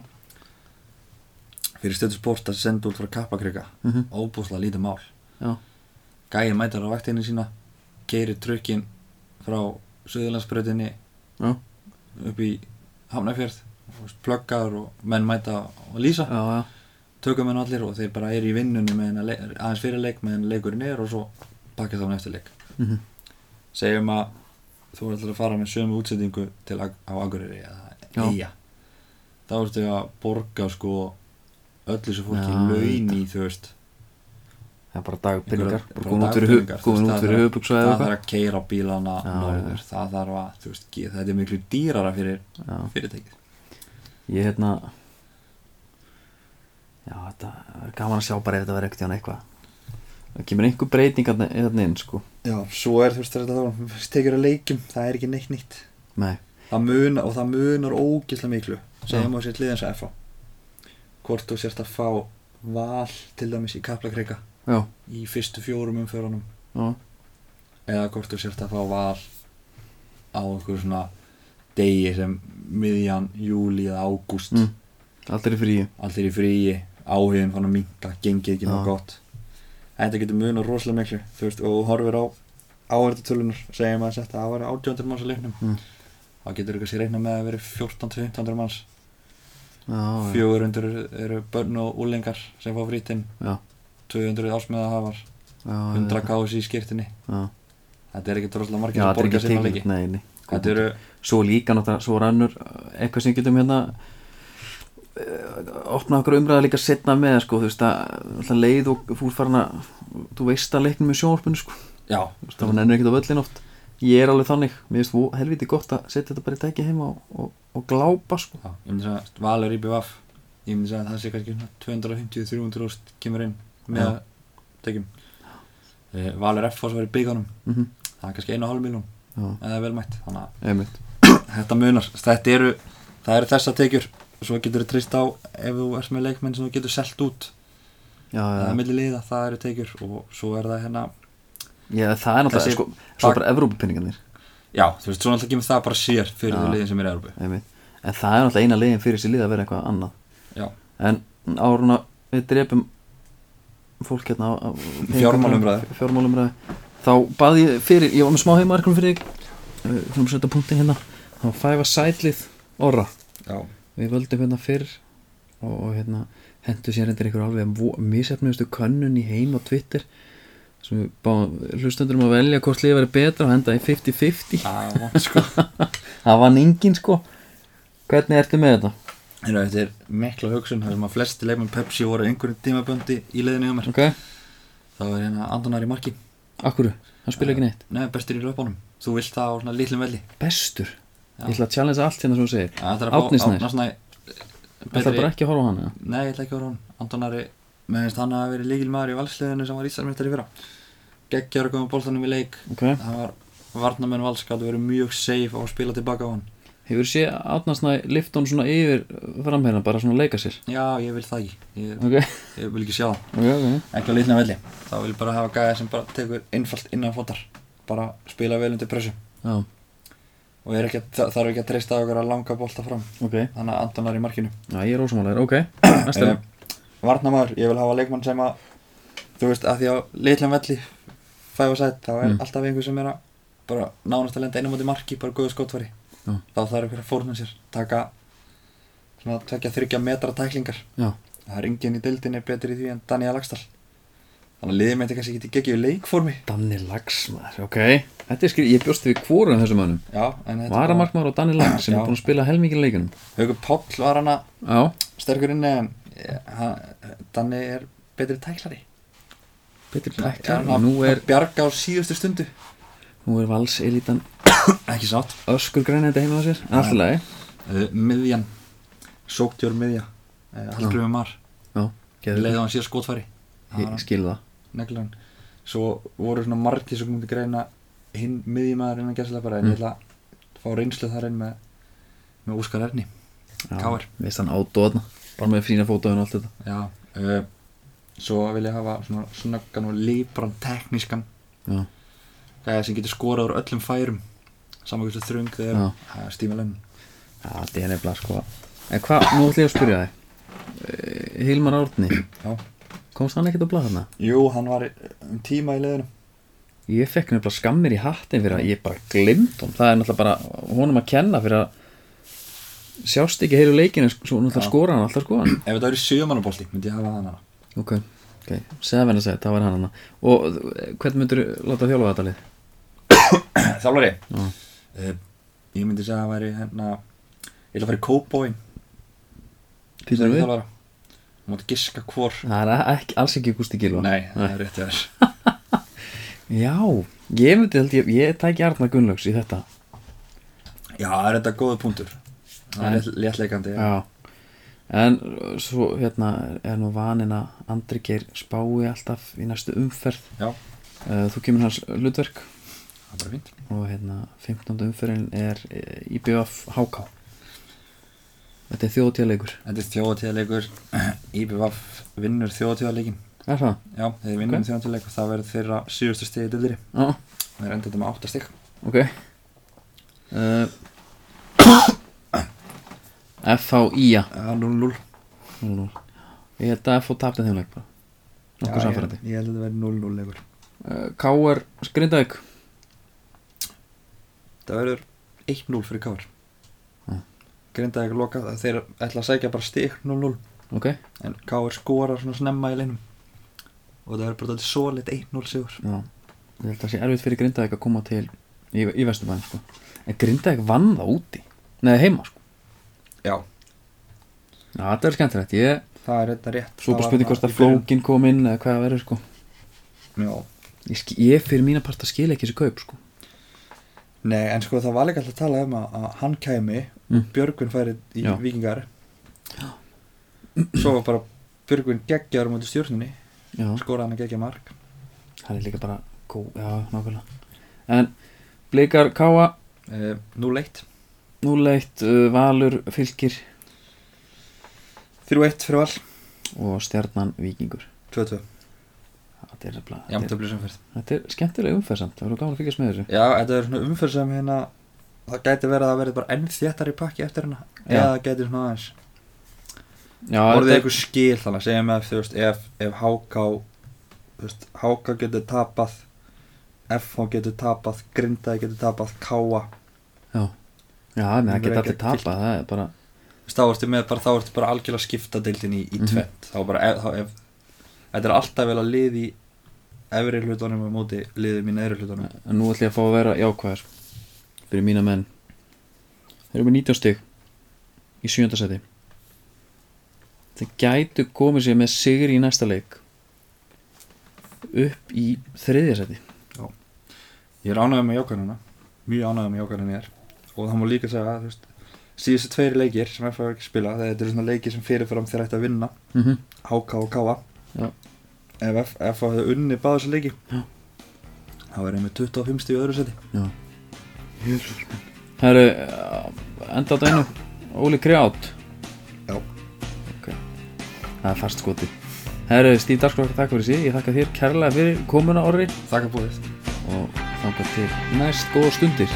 fyrir stöðu sport að senda út frá kappakrika mhm, óbúslega lítið mál. Já, gæin mætar á vaktinni sína keirir trukkin frá Suðurlandsbröðinni upp í Hafnarfjörð. Pluggaður og menn mæta og lýsa. Já, já. tökum henn allir og þeir bara eru í vinnunni með henn aðeins fyrir leik með henn leikurinn er og svo pakka þá hann eftir leik. Mhm, segjum að þú ætlar að fara með sömu útsettingu til Ag- á Akureyri eða. Eyja. Þá ertu að borga sko öllu þessu fólki laun í þú veist það er bara bara komin út fyrir, út það fyrir þarf- að keira bílana norður það þarf að, þú veist, þetta er miklu dýrara fyrir já, fyrirtækið. Ég hérna já, þetta er gaman að sjá bara ef þetta verður ekkert eitthvað. Það kemur einhver breyting hérna inn sko. Já, svo er þú veist þetta þá tekjur að leikjum, það er ekki neitt nýtt. Nei, það munar, og það munar ógislega miklu segjum á sér liðins að FH hvort þú sérst að fá val til dæmis í kaplakreika já, í fyrstu fjórum umfjörunum já, eða hvort þú sérst að fá val á einhver svona degi sem miðjan, júli eða ágúst. Mm. allir í fríi. Allir í fríi, áhugin fann að minka gengið ekki nóg gott. Þetta getur munar rosalega miklu þú veist, og horfir á áhverjatölunar segjum að þetta að vera 800 manns á leiknum. Mm. þá getur þú kannski reikna með að vera 14-1500 manns. Já, já, 400 eru, börn og úlingar sem fá frítinn. Já, 200 ásmiðahafar já, 100 kási í skýrtinni þetta er ekki droslega margir sem þetta er borga ekki sinna leiki nei, nei, þetta eru svo líka náttúrulega, svo rannur eitthvað sem getum hérna eh, opnað okkur umræða líka setna með sko, þú veist að leið og fúr farin að þú veist að leiknum með sjónvarpinu sko. Það var nennir ekkert á völlin oft. Ég er alveg þannig, mér finnst þú helviti gott að setja þetta bara í tæki heima og, og, og glápa sko. Já, ég myndi að Valur í BVF ég myndi að það sé kannski svona 250-300 úrst kemur inn með tekjum. Eh, Valur F sem var í byggunum mm -hmm. það er kannski 1,5 miljón já, eða vel mætt þannig að *clears throat* þetta munar. Þetta eru, eru þessa tekjur. Og svo getur þú trist á ef þú ert með leikmenn sem þú getur selt út já, það já, er milli liða, það eru tekjur. Og svo er það hérna já, það er náttúrulega Þessi sko, svo bara Evrópupinningarnir já, þú veist, svo náttúrulega kemur það bara sér fyrir Já. því liðin sem er einmitt. En það er náttúrulega eina leiðin fyrir sér lið að vera eitthvað annað. Já, en áruna við drepum fólk hérna Fjármálumræðu. fjármálumræðu þá baði ég fyrir, ég var með smá heimaverkum fyrir þig uh, að setja punktin hérna. Þá fæfa sætlið orra. Já, við völdum hérna fyrr og, og hérna hendur sér hendur ykkur alveg mísefnustu könnun í heim á Twitter sem við báðum hlustendur um að velja hvort liða verið betra og henda í 50-50 það sko. *laughs* Það var ningin sko. Hvernig ertu með þetta? Þetta er mikla hugsun það sem að flesti leikmenn Pepsi voru á einhverjum tímaböndi í leiðinu hjá mér. Ok, þá er hérna Andonar í marki. Akkurru, hann spila ekki neitt? Nei, bestur í löpunum. Þú vilt það á svona litlum velli. Bestur, Já. ég ætla að challenge allt hérna sem þú segir. Það er að Árni fá Snær. Árna Snæ það þarf bara ekki að horfa á hann eða? Nei, ég ætla ekki að vera hann. Antonari, með þess hann hafi verið líkil maður í valsliðinu sem var ísarmjöndar í fyrra. Geggjar að koma bóltanum í leik. Ok, Það var varnamenn vals hann hefur sé átnarsnæ lift hún svona yfir framherna bara svona leika sér? Já, ég vil það ekki. Ég, ok, ég vil ekki sjá það ok, ok. Ekki á litna velli. Þá vil ég bara hafa gæða sem bara tekur innfallt innan fótar. Bara spila vel undir pressu. Já, Og er ekki, að- þa- þarf ekki að treysta okkur að langa bolta fram. Ok, Þannig að Anton er í markinu. Já ég er ósumálegur, ok *clears throat* næsta Eh, Varnamaður, ég vil hafa leikmann sem að Þú veist, að því á litlan velli Fæfa sætt, þá er Mm. alltaf einhver sem er að Bara nánast að lenda einum átti marki Bara góðu skotfæri Já. Þá þarf einhver að fórna sér Taka Svona tvekja þryggja metra tæklingar. Já, Það er enginn í deildinni betur í því en Daniel Lagstall Þannig að liðið með þetta kannski ekki geggjöðu leikformi. Danni Lags maður, ok. Þetta er skrið, ég bjóst við hvorum þessum þetta Varamarkmaður og Danni Lags sem er búin að spila helmingin leikunum Haukur Páll var hana já, sterkur inni en eh, Danni er betri tæklari. Betri Já, tæklar hann nú er, bjarga á síðustu stundu. Nú er vals elitan Ekki sátt öskur grænandi heima á sér? Alltaf lagi, uh, Miðjan. Sóktjór miðja. Uh, Hallgrímur Mar. Já, geður Leiði á hann sér skotfæri. Ég skil það. Neglan Svo voru svona margir sem myndi greina hinn miðjumæður innan gæslega bara en Mm. ég ætla að fá reynslu þar inn með með Óskar Erni KR. veist hann ádóðna bara með fína fótóðun og allt þetta. Já uh, Svo vil ég hafa svona snöggan og líbran teknískan. Já, gæða sem getur skorað úr öllum færum þið Já. er Stíma Lenn já þetta er nefnilega sko. En hvað, nú ætlum ég að spyrja þig. Eh, Hilmar Árni, Já. Komst hann ekkert á blað þarna? Jú, hann var um tíma í leiðinu Ég fekk nefnilega skammir í hattin fyrir að ég bara glimt hún Það er náttúrulega bara honum að kenna fyrir að sjást ekki heilu leikinu svo náttúrulega skora hann alltaf sko. Hann Ef þetta verið sjömannabolti myndi ég hafa hann hana Ok, ok, segða verið að segja, það var hann hana Og eh, hvernig myndur láta þjálfa þetta lið? Þjálfari? Já. Uh, Ég myndi segja að það væri hérna Ég ætla að fara í Cowboy. Týndur við? Þjálfara. Þú mátti giska hvor. Það er ekki, alls ekki Gústi Gilva Nei, það er rétt ég er *laughs* Já, ég myndi held ég, ég tæki Arna Gunnlaugs í þetta. Já, það er þetta góða punktur. Það er létt- léttleikandi. Já. En uh, svo hérna er nú vanin að Andri Geir spái alltaf í næstu umferð. Já, uh, Þú kemur hans hlutverk það er bara fínt. Og hérna 15. umferðin er eh, IBF HK þetta er þjóðtíðleikur Þetta er þjóðatíðarleikur *clears throat* IBVF vinnur þjóðatíðarleikin er það? Já, þeir vinnur Ok. okay. þjóðatíðarleik og það verður þeirra síðustu stegi dildri Já, Þeir enda þetta með 8 stig. Ok. Uh, FHIA Já, 0-0 ég held að FH tapti þeim leik bara. Nokkuð samfærandi Ég held að þetta verður 0-0 leikur. Uh, KR Skrindavík Það verður 1-0 fyrir Káar Já. Grindaði ekki loka þeir ætla að segja bara stig 0-0 ok. En Káar skorar svona snemma í leinum og það verður bara solid 1-0 sigur. Já, ég held að það sé erfitt fyrir Grindavík að koma til í, í Vesturbæðin sko. en Grindavík vann það úti. Neða heima sko. Já, Já, þetta er skemmtilegt. Ég, það er þetta rétt. Svo Það bara spurning hvort það að flókin kom inn eða hvað það verður sko. Já. Ég, ég fyrir mína part að skila ekki þessi kaup sko. Nei, en sko það var líka alltaf að tala um að, að hann kæmi Mm. Björgvin færi í Já. vikingar Svo var bara Björgvin geggjaður um stjórnunni Já, skoraði hann að geggja mark. Það er líka bara góð, já, nákvæmlega. En Blikar Káa uh, 0-1 0-1, uh, Valur Fylkir? 3-1 fyrir val. Og Stjarnan Víkingur? 2-2 þetta er, nefnilega- þetta er, þetta er skemmtilega umferðsamt það verður gaman að fylgjast með þessu. Já, þetta er svona umfyrð sem hérna Það gæti verið að verið bara enn þéttari pakki eftir hérna. Já. Eða það gæti svona aðeins Já, þetta er, eitthvað skil þannig að segja með þú veist ef, ef HK þú veist, HK getur tapað FH getur tapað Grindaði getur tapað Káa já, já, menn það er allir tapað það er bara, þá ertu með bara, þá ertu bara algjörlega skipta deildin í, í Mhm. tvent þá bara, ef, þá, ef þetta er alltaf vel að lið í efri hlutunum og móti liðið mín efri hlutunum en nú ætlum ég að fá að vera jákvæðar fyrir mína menn. Þeir eru með 19 stig í sjönda seti þeir gætu komið sér með sigri í næsta leik upp í þriðja seti Ég er ánægð með jókanuna mjög ánægð með jókanuna ég er og það má líka segja að þú veist, síðustu tveiri leikir sem hefur ekki spila þetta eru svona leikir sem fyrirfram þeir ætti að vinna. Mm -hmm. HK og KA Já. Ef F- FH hefði unni báða þessu leiki Já. þá er með 25 stíð í öðru seti já. Herru, enda á einu Óli Krjátt Já. ok. Það er fast skoti Herru, Stíf Darskók, takk fyrir sí ég þakka þér kærlega fyrir komuna orri. Þakka búið og þangað til næst góða stundir